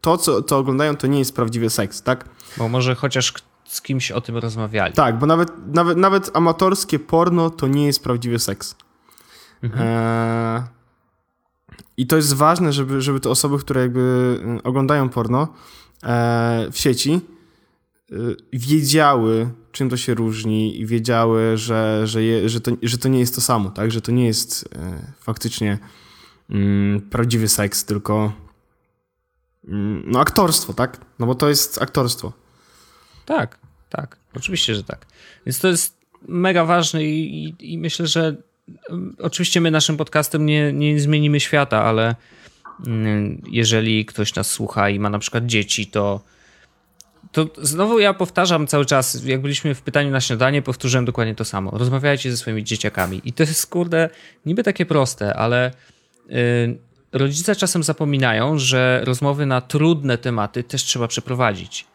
to, co, co oglądają, to nie jest prawdziwy seks, tak? Bo może chociaż z kimś o tym rozmawiali. Tak, bo nawet, nawet, nawet amatorskie porno to nie jest prawdziwy seks. E, I to jest ważne, żeby, żeby te osoby, które jakby y, oglądają porno e, w sieci, y, wiedziały, czym to się różni i wiedziały, że, że, je, że, to, że to nie jest to samo, tak? Że to nie jest e, faktycznie mm, prawdziwy seks, tylko mm, no aktorstwo, tak? No bo to jest aktorstwo. Tak, tak. Oczywiście, że tak. Więc to jest mega ważne i, i, i myślę, że um, oczywiście my naszym podcastem nie, nie zmienimy świata, ale mm, jeżeli ktoś nas słucha i ma na przykład dzieci, to to znowu ja powtarzam cały czas, jak byliśmy w pytaniu na śniadanie, powtórzyłem dokładnie to samo. Rozmawiajcie ze swoimi dzieciakami. I to jest, kurde, niby takie proste, ale yy, rodzice czasem zapominają, że rozmowy na trudne tematy też trzeba przeprowadzić.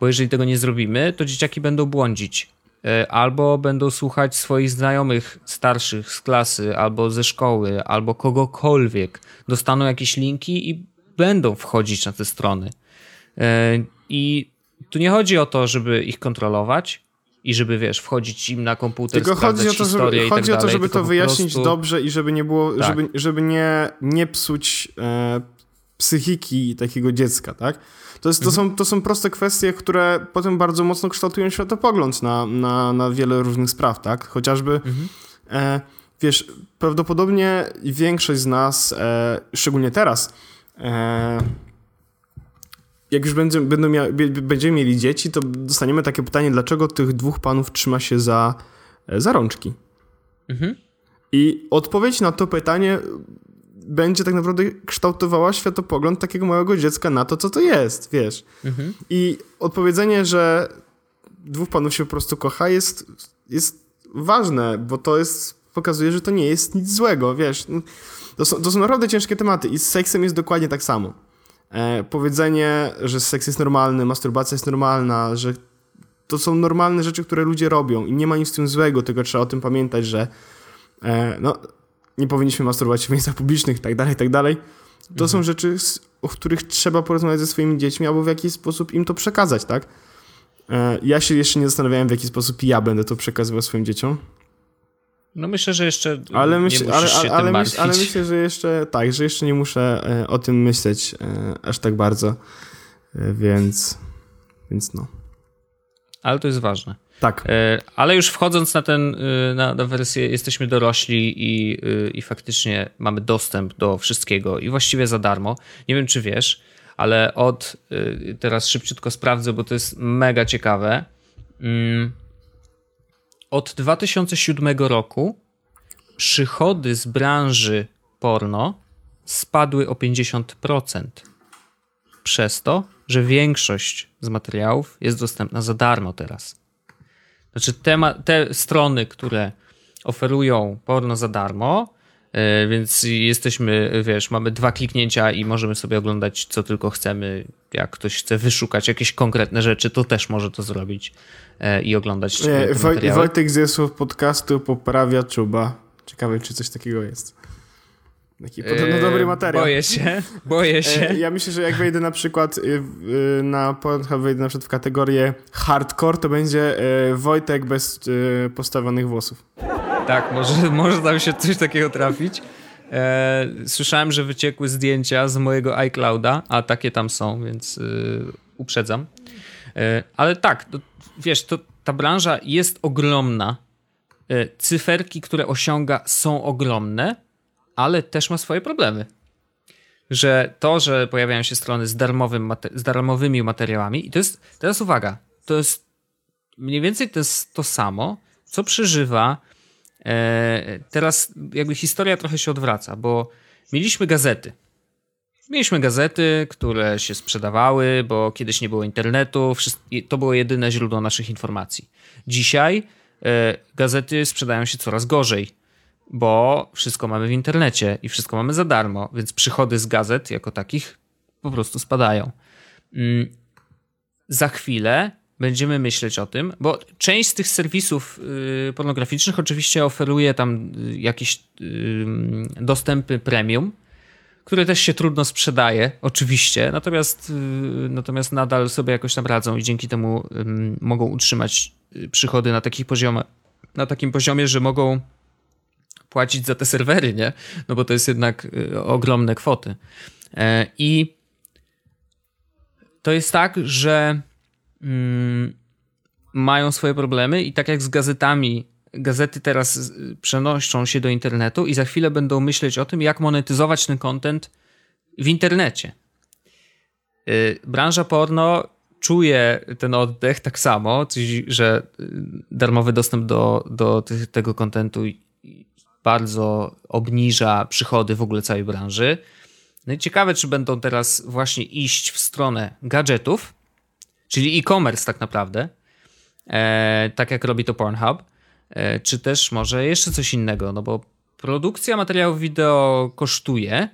Bo jeżeli tego nie zrobimy, to dzieciaki będą błądzić. Yy, albo będą słuchać swoich znajomych starszych z klasy, albo ze szkoły, albo kogokolwiek. Dostaną jakieś linki i będą wchodzić na te strony. Yy, I tu nie chodzi o to, żeby ich kontrolować i żeby, wiesz, wchodzić im na komputer, Tylko chodzi o to, żeby, chodzi tak o to, żeby to wyjaśnić prostu... dobrze i żeby nie było, Tak. żeby, żeby nie, nie psuć e, psychiki takiego dziecka, tak? To, jest, to, Mhm. są, to są proste kwestie, które potem bardzo mocno kształtują światopogląd na, na, na wiele różnych spraw, tak? Chociażby, Mhm. e, wiesz, prawdopodobnie większość z nas, e, szczególnie teraz, e, jak już będziemy, będą mia, będziemy mieli dzieci, to dostaniemy takie pytanie, dlaczego tych dwóch panów trzyma się za, e, za rączki? Mhm. I odpowiedź na to pytanie będzie tak naprawdę kształtowała światopogląd takiego małego dziecka na to, co to jest, wiesz. Mhm. I odpowiedzenie, że dwóch panów się po prostu kocha jest, jest ważne, bo to jest, pokazuje, że to nie jest nic złego, wiesz. To są, to są naprawdę ciężkie tematy i z seksem jest dokładnie tak samo. E, powiedzenie, że seks jest normalny, masturbacja jest normalna, że to są normalne rzeczy, które ludzie robią i nie ma nic w tym złego, tylko trzeba o tym pamiętać, że e, no, nie powinniśmy masturbować w miejscach publicznych tak dalej, tak dalej. To są rzeczy, o których trzeba porozmawiać ze swoimi dziećmi albo w jakiś sposób im to przekazać, tak? E, ja się jeszcze nie zastanawiałem, w jaki sposób ja będę to przekazywał swoim dzieciom, No myślę, że jeszcze ale, nie myśl, musisz ale, się ale, tym myśl, ale myślę, że jeszcze tak, że jeszcze nie muszę e, o tym myśleć e, aż tak bardzo, e, więc, więc no. Ale to jest ważne. Tak. Ale już wchodząc na ten, na, na wersję, jesteśmy dorośli i, i faktycznie mamy dostęp do wszystkiego i właściwie za darmo. Nie wiem, czy wiesz, ale od, teraz szybciutko sprawdzę, bo to jest mega ciekawe. Mm, Od 2007 roku przychody z branży porno spadły o 50%. Przez to, że większość z materiałów jest dostępna za darmo teraz. Znaczy te, te strony, które oferują porno za darmo, yy, więc jesteśmy, wiesz, mamy dwa kliknięcia i możemy sobie oglądać co tylko chcemy. Jak ktoś chce wyszukać jakieś konkretne rzeczy, to też może to zrobić i oglądać Nie, Woj. Wojtek z Jesłów podcastu poprawia czuba. Ciekawe, czy coś takiego jest. Taki podobno Yy, dobry materiał. Boję się, boję się. E, Ja myślę, że jak wejdę na przykład y, y, na Pornhub, wejdę na przykład w kategorię hardcore, to będzie e, Wojtek bez e, postawionych włosów. Tak, może, może tam się coś takiego trafić. E, słyszałem, że wyciekły zdjęcia z mojego iClouda, a takie tam są, więc y, uprzedzam. E, ale tak, to, wiesz, to, ta branża jest ogromna. E, cyferki, które osiąga, są ogromne, ale też ma swoje problemy. Że to, że pojawiają się strony z, darmowym, z darmowymi materiałami, i to jest, teraz uwaga, to jest mniej więcej to jest to samo, co przeżywa E, teraz jakby historia trochę się odwraca, bo mieliśmy gazety. Mieliśmy gazety, które się sprzedawały, bo kiedyś nie było internetu, to było jedyne źródło naszych informacji. Dzisiaj e, gazety sprzedają się coraz gorzej, bo wszystko mamy w internecie i wszystko mamy za darmo, więc przychody z gazet jako takich po prostu spadają. Mm, za chwilę będziemy myśleć o tym, bo część z tych serwisów y, pornograficznych oczywiście oferuje tam y, jakieś y, dostępy premium, które też się trudno sprzedaje, oczywiście, natomiast, y, natomiast nadal sobie jakoś tam radzą i dzięki temu mogą utrzymać y, przychody na, takich poziomie, na takim poziomie, że mogą płacić za te serwery, nie? No bo to jest jednak y, ogromne kwoty. E, I to jest tak, że mają swoje problemy i tak jak z gazetami, gazety teraz przenoszą się do internetu i za chwilę będą myśleć o tym, jak monetyzować ten content w internecie. Y, branża porno czuje ten oddech tak samo, że y, darmowy dostęp do, do tego kontentu bardzo obniża przychody w ogóle całej branży. No i ciekawe, czy będą teraz właśnie iść w stronę gadżetów, czyli e-commerce tak naprawdę, e, tak jak robi to Pornhub, czy też może jeszcze coś innego, no bo produkcja materiałów wideo kosztuje,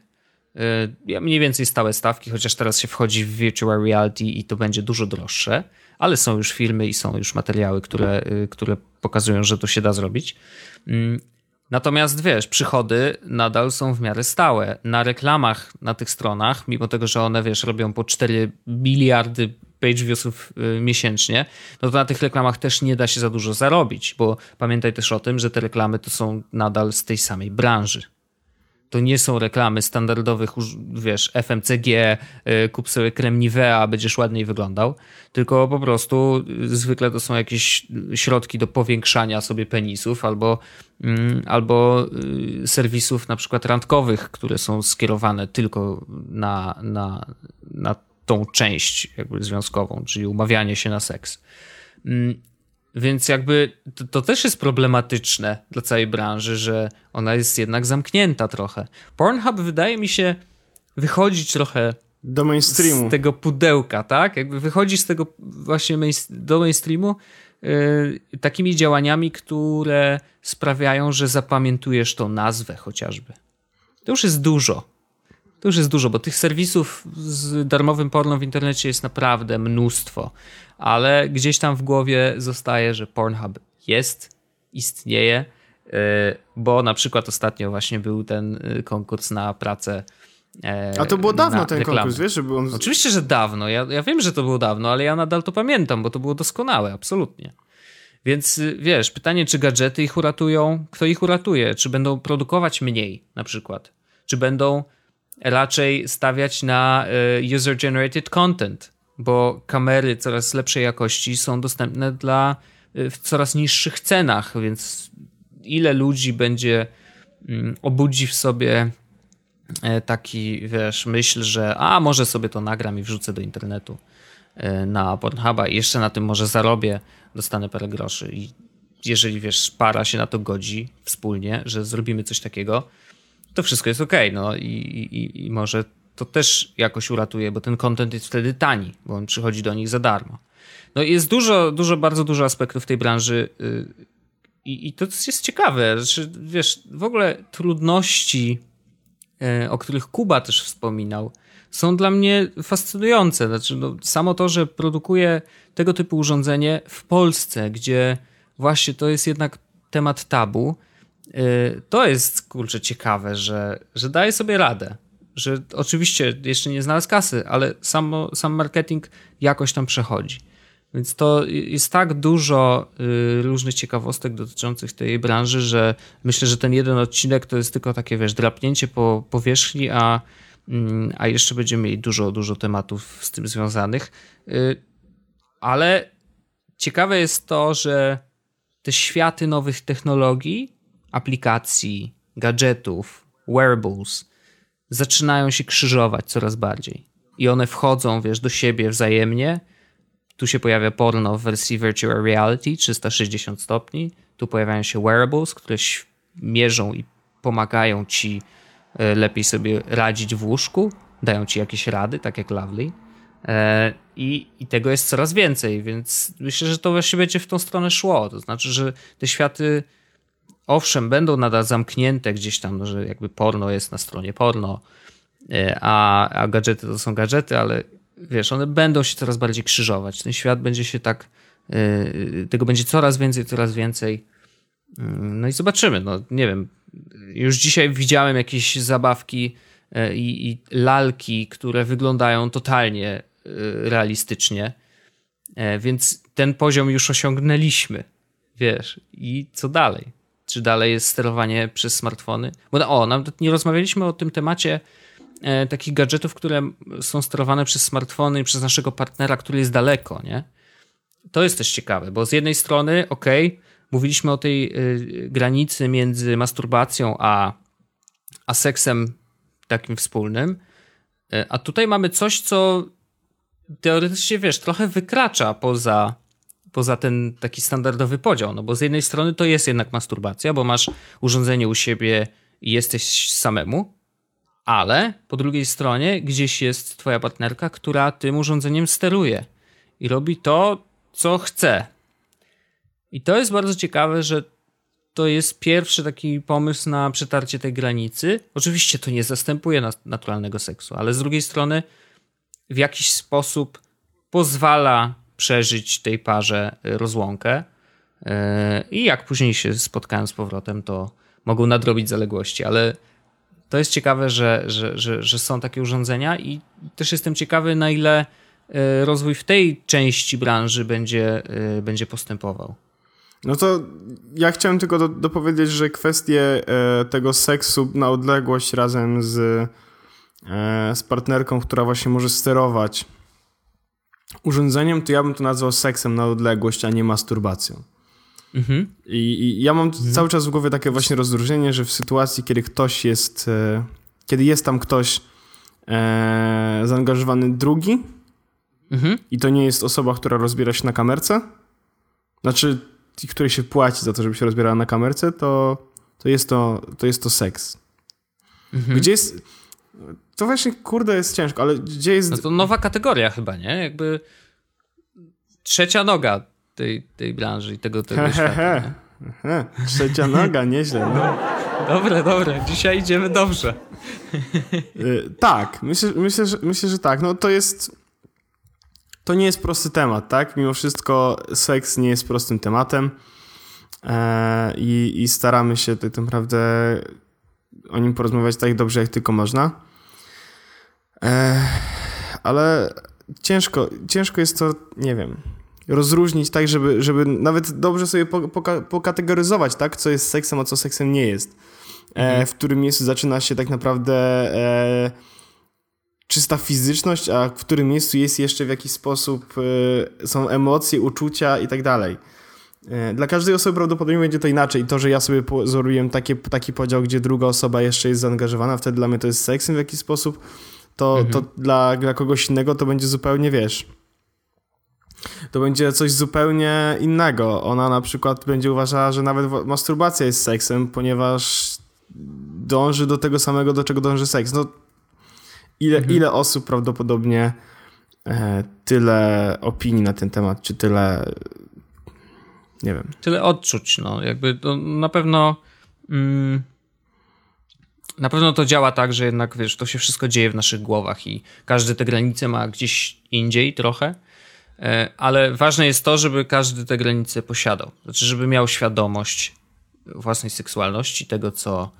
e, mniej więcej stałe stawki, chociaż teraz się wchodzi w virtual reality i to będzie dużo droższe, ale są już filmy i są już materiały, które, e, które pokazują, że to się da zrobić. Mm, Natomiast wiesz, przychody nadal są w miarę stałe. Na reklamach na tych stronach, mimo tego, że one wiesz, robią po 4 miliardy page viewsów y, miesięcznie, no to na tych reklamach też nie da się za dużo zarobić, bo pamiętaj też o tym, że te reklamy to są nadal z tej samej branży. To nie są reklamy standardowych, wiesz, FMCG, y, kup sobie krem Nivea, będziesz ładniej wyglądał, tylko po prostu y, zwykle to są jakieś środki do powiększania sobie penisów albo, mm, albo serwisów na przykład randkowych, które są skierowane tylko na, na, na tą część jakby związkową, czyli umawianie się na seks. Mm, więc jakby to, to, też jest problematyczne dla całej branży, że ona jest jednak zamknięta trochę. Pornhub wydaje mi się wychodzić trochę do mainstreamu. Z tego pudełka, tak? Jakby wychodzi z tego właśnie main, do mainstreamu yy, takimi działaniami, które sprawiają, że zapamiętujesz tą nazwę chociażby. To już jest dużo. To już jest dużo, bo tych serwisów z darmowym porno w internecie jest naprawdę mnóstwo ale gdzieś tam w głowie zostaje, że Pornhub jest, istnieje, y, bo na przykład ostatnio właśnie był ten y, konkurs na pracę. E, A to było dawno ten reklamy. konkurs, wiesz, żeby on... Oczywiście, że dawno. Ja, ja wiem, że to było dawno, ale ja nadal to pamiętam, bo to było doskonałe, absolutnie. Więc y, wiesz, pytanie, czy gadżety ich uratują? Kto ich uratuje? Czy będą produkować mniej na przykład? Czy będą raczej stawiać na user-generated content? bo kamery coraz lepszej jakości są dostępne dla y, w coraz niższych cenach, więc ile ludzi będzie mm, obudzi w sobie e, taki, wiesz, myśl, że a może sobie to nagram i wrzucę do internetu e, na Pornhuba i jeszcze na tym może zarobię, dostanę parę groszy i jeżeli, wiesz, para się na to godzi wspólnie, że zrobimy coś takiego, to wszystko jest ok, no i, i, i może to też jakoś uratuje, bo ten content jest wtedy tani, bo on przychodzi do nich za darmo. No jest dużo, dużo, bardzo dużo aspektów tej branży y, i, i to jest ciekawe. Znaczy, wiesz, w ogóle trudności, y, o których Kuba też wspominał, są dla mnie fascynujące. Znaczy, no, samo to, że produkuje tego typu urządzenie w Polsce, gdzie właśnie to jest jednak temat tabu, to jest kurczę ciekawe, że, że daje sobie radę że oczywiście jeszcze nie znalazł kasy, ale sam, sam marketing jakoś tam przechodzi. Więc to jest tak dużo y, różnych ciekawostek dotyczących tej branży, że myślę, że ten jeden odcinek to jest tylko takie, wiesz, drapnięcie po powierzchni, a, mm, a jeszcze będziemy mieli dużo, dużo tematów z tym związanych. Y, ale ciekawe jest to, że te światy nowych technologii, aplikacji, gadżetów, wearables, zaczynają się krzyżować coraz bardziej. I one wchodzą, wiesz, do siebie wzajemnie. Tu się pojawia porno w wersji virtual reality 360 stopni. Tu pojawiają się wearables, które mierzą i pomagają ci e, lepiej sobie radzić w łóżku. Dają ci jakieś rady, tak jak Lovely. E, I, I tego jest coraz więcej, więc myślę, że to właśnie będzie w tą stronę szło. To znaczy, że te światy owszem, będą nadal zamknięte gdzieś tam, że jakby porno jest na stronie porno, e, a, a gadżety to są gadżety, ale wiesz, one będą się coraz bardziej krzyżować. Ten świat będzie się tak, yy, tego będzie coraz więcej, coraz więcej. Yy, no i zobaczymy, no nie wiem. Już dzisiaj widziałem jakieś zabawki yy, i lalki, które wyglądają totalnie realistycznie, więc ten poziom już osiągnęliśmy, wiesz. I co dalej? Czy dalej jest sterowanie przez smartfony? Bo o, nawet nie rozmawialiśmy o tym temacie e, takich gadżetów, które są sterowane przez smartfony przez naszego partnera, który jest daleko, nie? To jest też ciekawe, bo z jednej strony, ok, mówiliśmy o tej y, granicy między masturbacją a, a seksem takim wspólnym, y, a tutaj mamy coś, co teoretycznie, wiesz, trochę wykracza poza poza ten taki standardowy podział. No bo z jednej strony to jest jednak masturbacja, bo masz urządzenie u siebie i jesteś samemu, ale po drugiej stronie gdzieś jest twoja partnerka, która tym urządzeniem steruje i robi to, co chce. I to jest bardzo ciekawe, że to jest pierwszy taki pomysł na przetarcie tej granicy. Oczywiście to nie zastępuje naturalnego seksu, ale z drugiej strony w jakiś sposób pozwala przeżyć tej parze rozłąkę. E, I jak później się spotkają z powrotem, to mogą nadrobić zaległości, ale to jest ciekawe, że, że, że, że są takie urządzenia i też jestem ciekawy, na ile e, rozwój w tej części branży będzie, e, będzie postępował. No to ja chciałem tylko do, dopowiedzieć, że kwestie tego seksu na odległość razem z, z partnerką, która właśnie może sterować urządzeniem, to ja bym to nazwał seksem na odległość, a nie masturbacją. Mhm. I, I, ja mam mhm. cały czas w głowie takie właśnie rozróżnienie, że w sytuacji, kiedy ktoś jest, e, kiedy jest tam ktoś e, zaangażowany drugi mhm. i to nie jest osoba, która rozbiera się na kamerce, znaczy której się płaci za to, żeby się rozbierała na kamerce, to, to, jest, to, to jest to seks. Mhm. Gdzie jest to właśnie, kurde, jest ciężko, ale gdzie jest... No to nowa kategoria chyba, nie? Jakby trzecia noga tej, tej branży i tego, tego świata. Trzecia noga, nieźle. No. Dobre, dobre. Dzisiaj idziemy dobrze. Y, tak, myślę, myślę, że, myślę, że tak. No to jest... To nie jest prosty temat, tak? Mimo wszystko seks nie jest prostym tematem e, i, i staramy się tak naprawdę o nim porozmawiać tak dobrze, jak tylko można ale ciężko, ciężko jest to, nie wiem, rozróżnić tak, żeby, żeby nawet dobrze sobie poka pokategoryzować, tak, co jest seksem, a co seksem nie jest. E, mhm. w którym miejscu zaczyna się tak naprawdę e, czysta fizyczność, a w którym miejscu jest jeszcze w jakiś sposób e, są emocje, uczucia i tak dalej. E, dla każdej osoby prawdopodobnie będzie to inaczej. To, że ja sobie pozoruję taki, taki podział, gdzie druga osoba jeszcze jest zaangażowana, wtedy dla mnie to jest seksem w jakiś sposób to, mhm. to dla, dla kogoś innego to będzie zupełnie, wiesz, to będzie coś zupełnie innego. Ona na przykład będzie uważała, że nawet masturbacja jest seksem, ponieważ dąży do tego samego, do czego dąży seks. No, ile, mhm. ile osób prawdopodobnie e, tyle opinii na ten temat, czy tyle nie wiem. Tyle odczuć, no jakby to na pewno mm, na pewno to działa tak, że jednak wiesz, to się wszystko dzieje w naszych głowach i każdy te granice ma gdzieś indziej trochę, e, ale ważne jest to, żeby każdy te granice posiadał. Znaczy, żeby miał świadomość własnej seksualności, tego, co,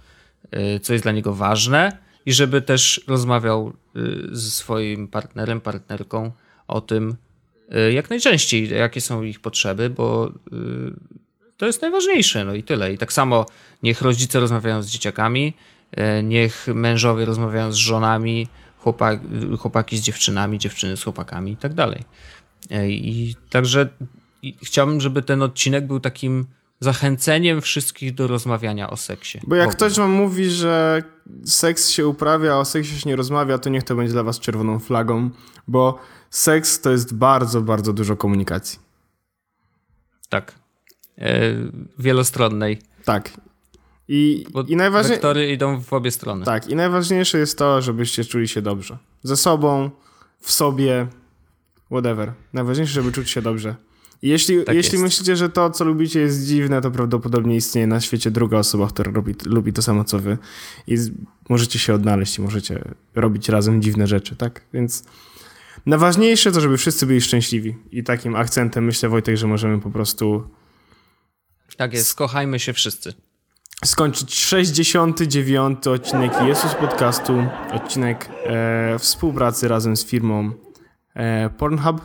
e, co jest dla niego ważne i żeby też rozmawiał e, ze swoim partnerem, partnerką o tym jak najczęściej, jakie są ich potrzeby, bo to jest najważniejsze, no i tyle. I tak samo niech rodzice rozmawiają z dzieciakami, E, niech mężowie rozmawiają z żonami, chłopak, chłopaki z dziewczynami, dziewczyny z chłopakami i tak dalej. E, I także chciałbym, żeby ten odcinek był takim zachęceniem wszystkich do rozmawiania o seksie. Bo jak ktoś wam mówi, że seks się uprawia, a o seksie się nie rozmawia, to niech to będzie dla was czerwoną flagą, bo seks to jest bardzo, bardzo dużo komunikacji. Tak. E, wielostronnej. Tak. I, Bo i najważniejsze. Wektory idą w obie strony. Tak, i najważniejsze jest to, żebyście czuli się dobrze. Ze sobą, w sobie, whatever. Najważniejsze, żeby czuć się dobrze. I jeśli, tak jeśli myślicie, że to, co lubicie, jest dziwne, to prawdopodobnie istnieje na świecie druga osoba, która robi, lubi to samo, co wy. I możecie się odnaleźć i możecie robić razem dziwne rzeczy, tak? Więc Najważniejsze to, żeby wszyscy byli szczęśliwi. I takim akcentem myślę, Wojtek, że możemy po prostu Tak jest, kochajmy się wszyscy. Skończyć 69. odcinek Jezus Podcastu. Odcinek e, współpracy razem z firmą e, Pornhub,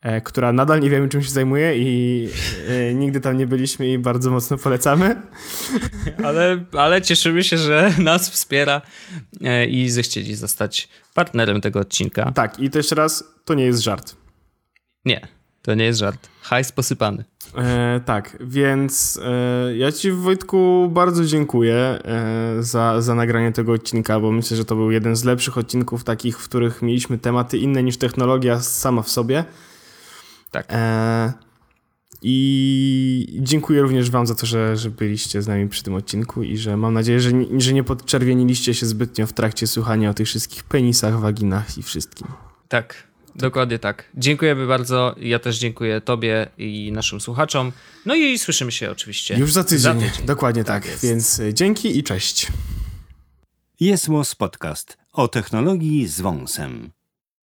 e, która nadal nie wiemy, czym się zajmuje i e, nigdy tam nie byliśmy i bardzo mocno polecamy. Ale, ale cieszymy się, że nas wspiera e, i zechcieli zostać partnerem tego odcinka. Tak, i to jeszcze raz, to nie jest żart. Nie, to nie jest żart. Hajs posypany. E, tak, więc e, ja Ci, Wojtku, bardzo dziękuję e, za, za nagranie tego odcinka, bo myślę, że to był jeden z lepszych odcinków takich, w których mieliśmy tematy inne niż technologia sama w sobie. Tak. E, I dziękuję również Wam za to, że, że byliście z nami przy tym odcinku i że mam nadzieję, że, nie- że nie podczerwieniliście się zbytnio w trakcie słuchania o tych wszystkich penisach, waginach i wszystkim. Tak, dokładnie tak. Dziękujemy bardzo. Ja też dziękuję Tobie i naszym słuchaczom. No i słyszymy się oczywiście. Już za tydzień. Za tydzień. Dokładnie tak. jest. Więc e, dzięki i cześć. Jest Podcast o technologii z wąsem.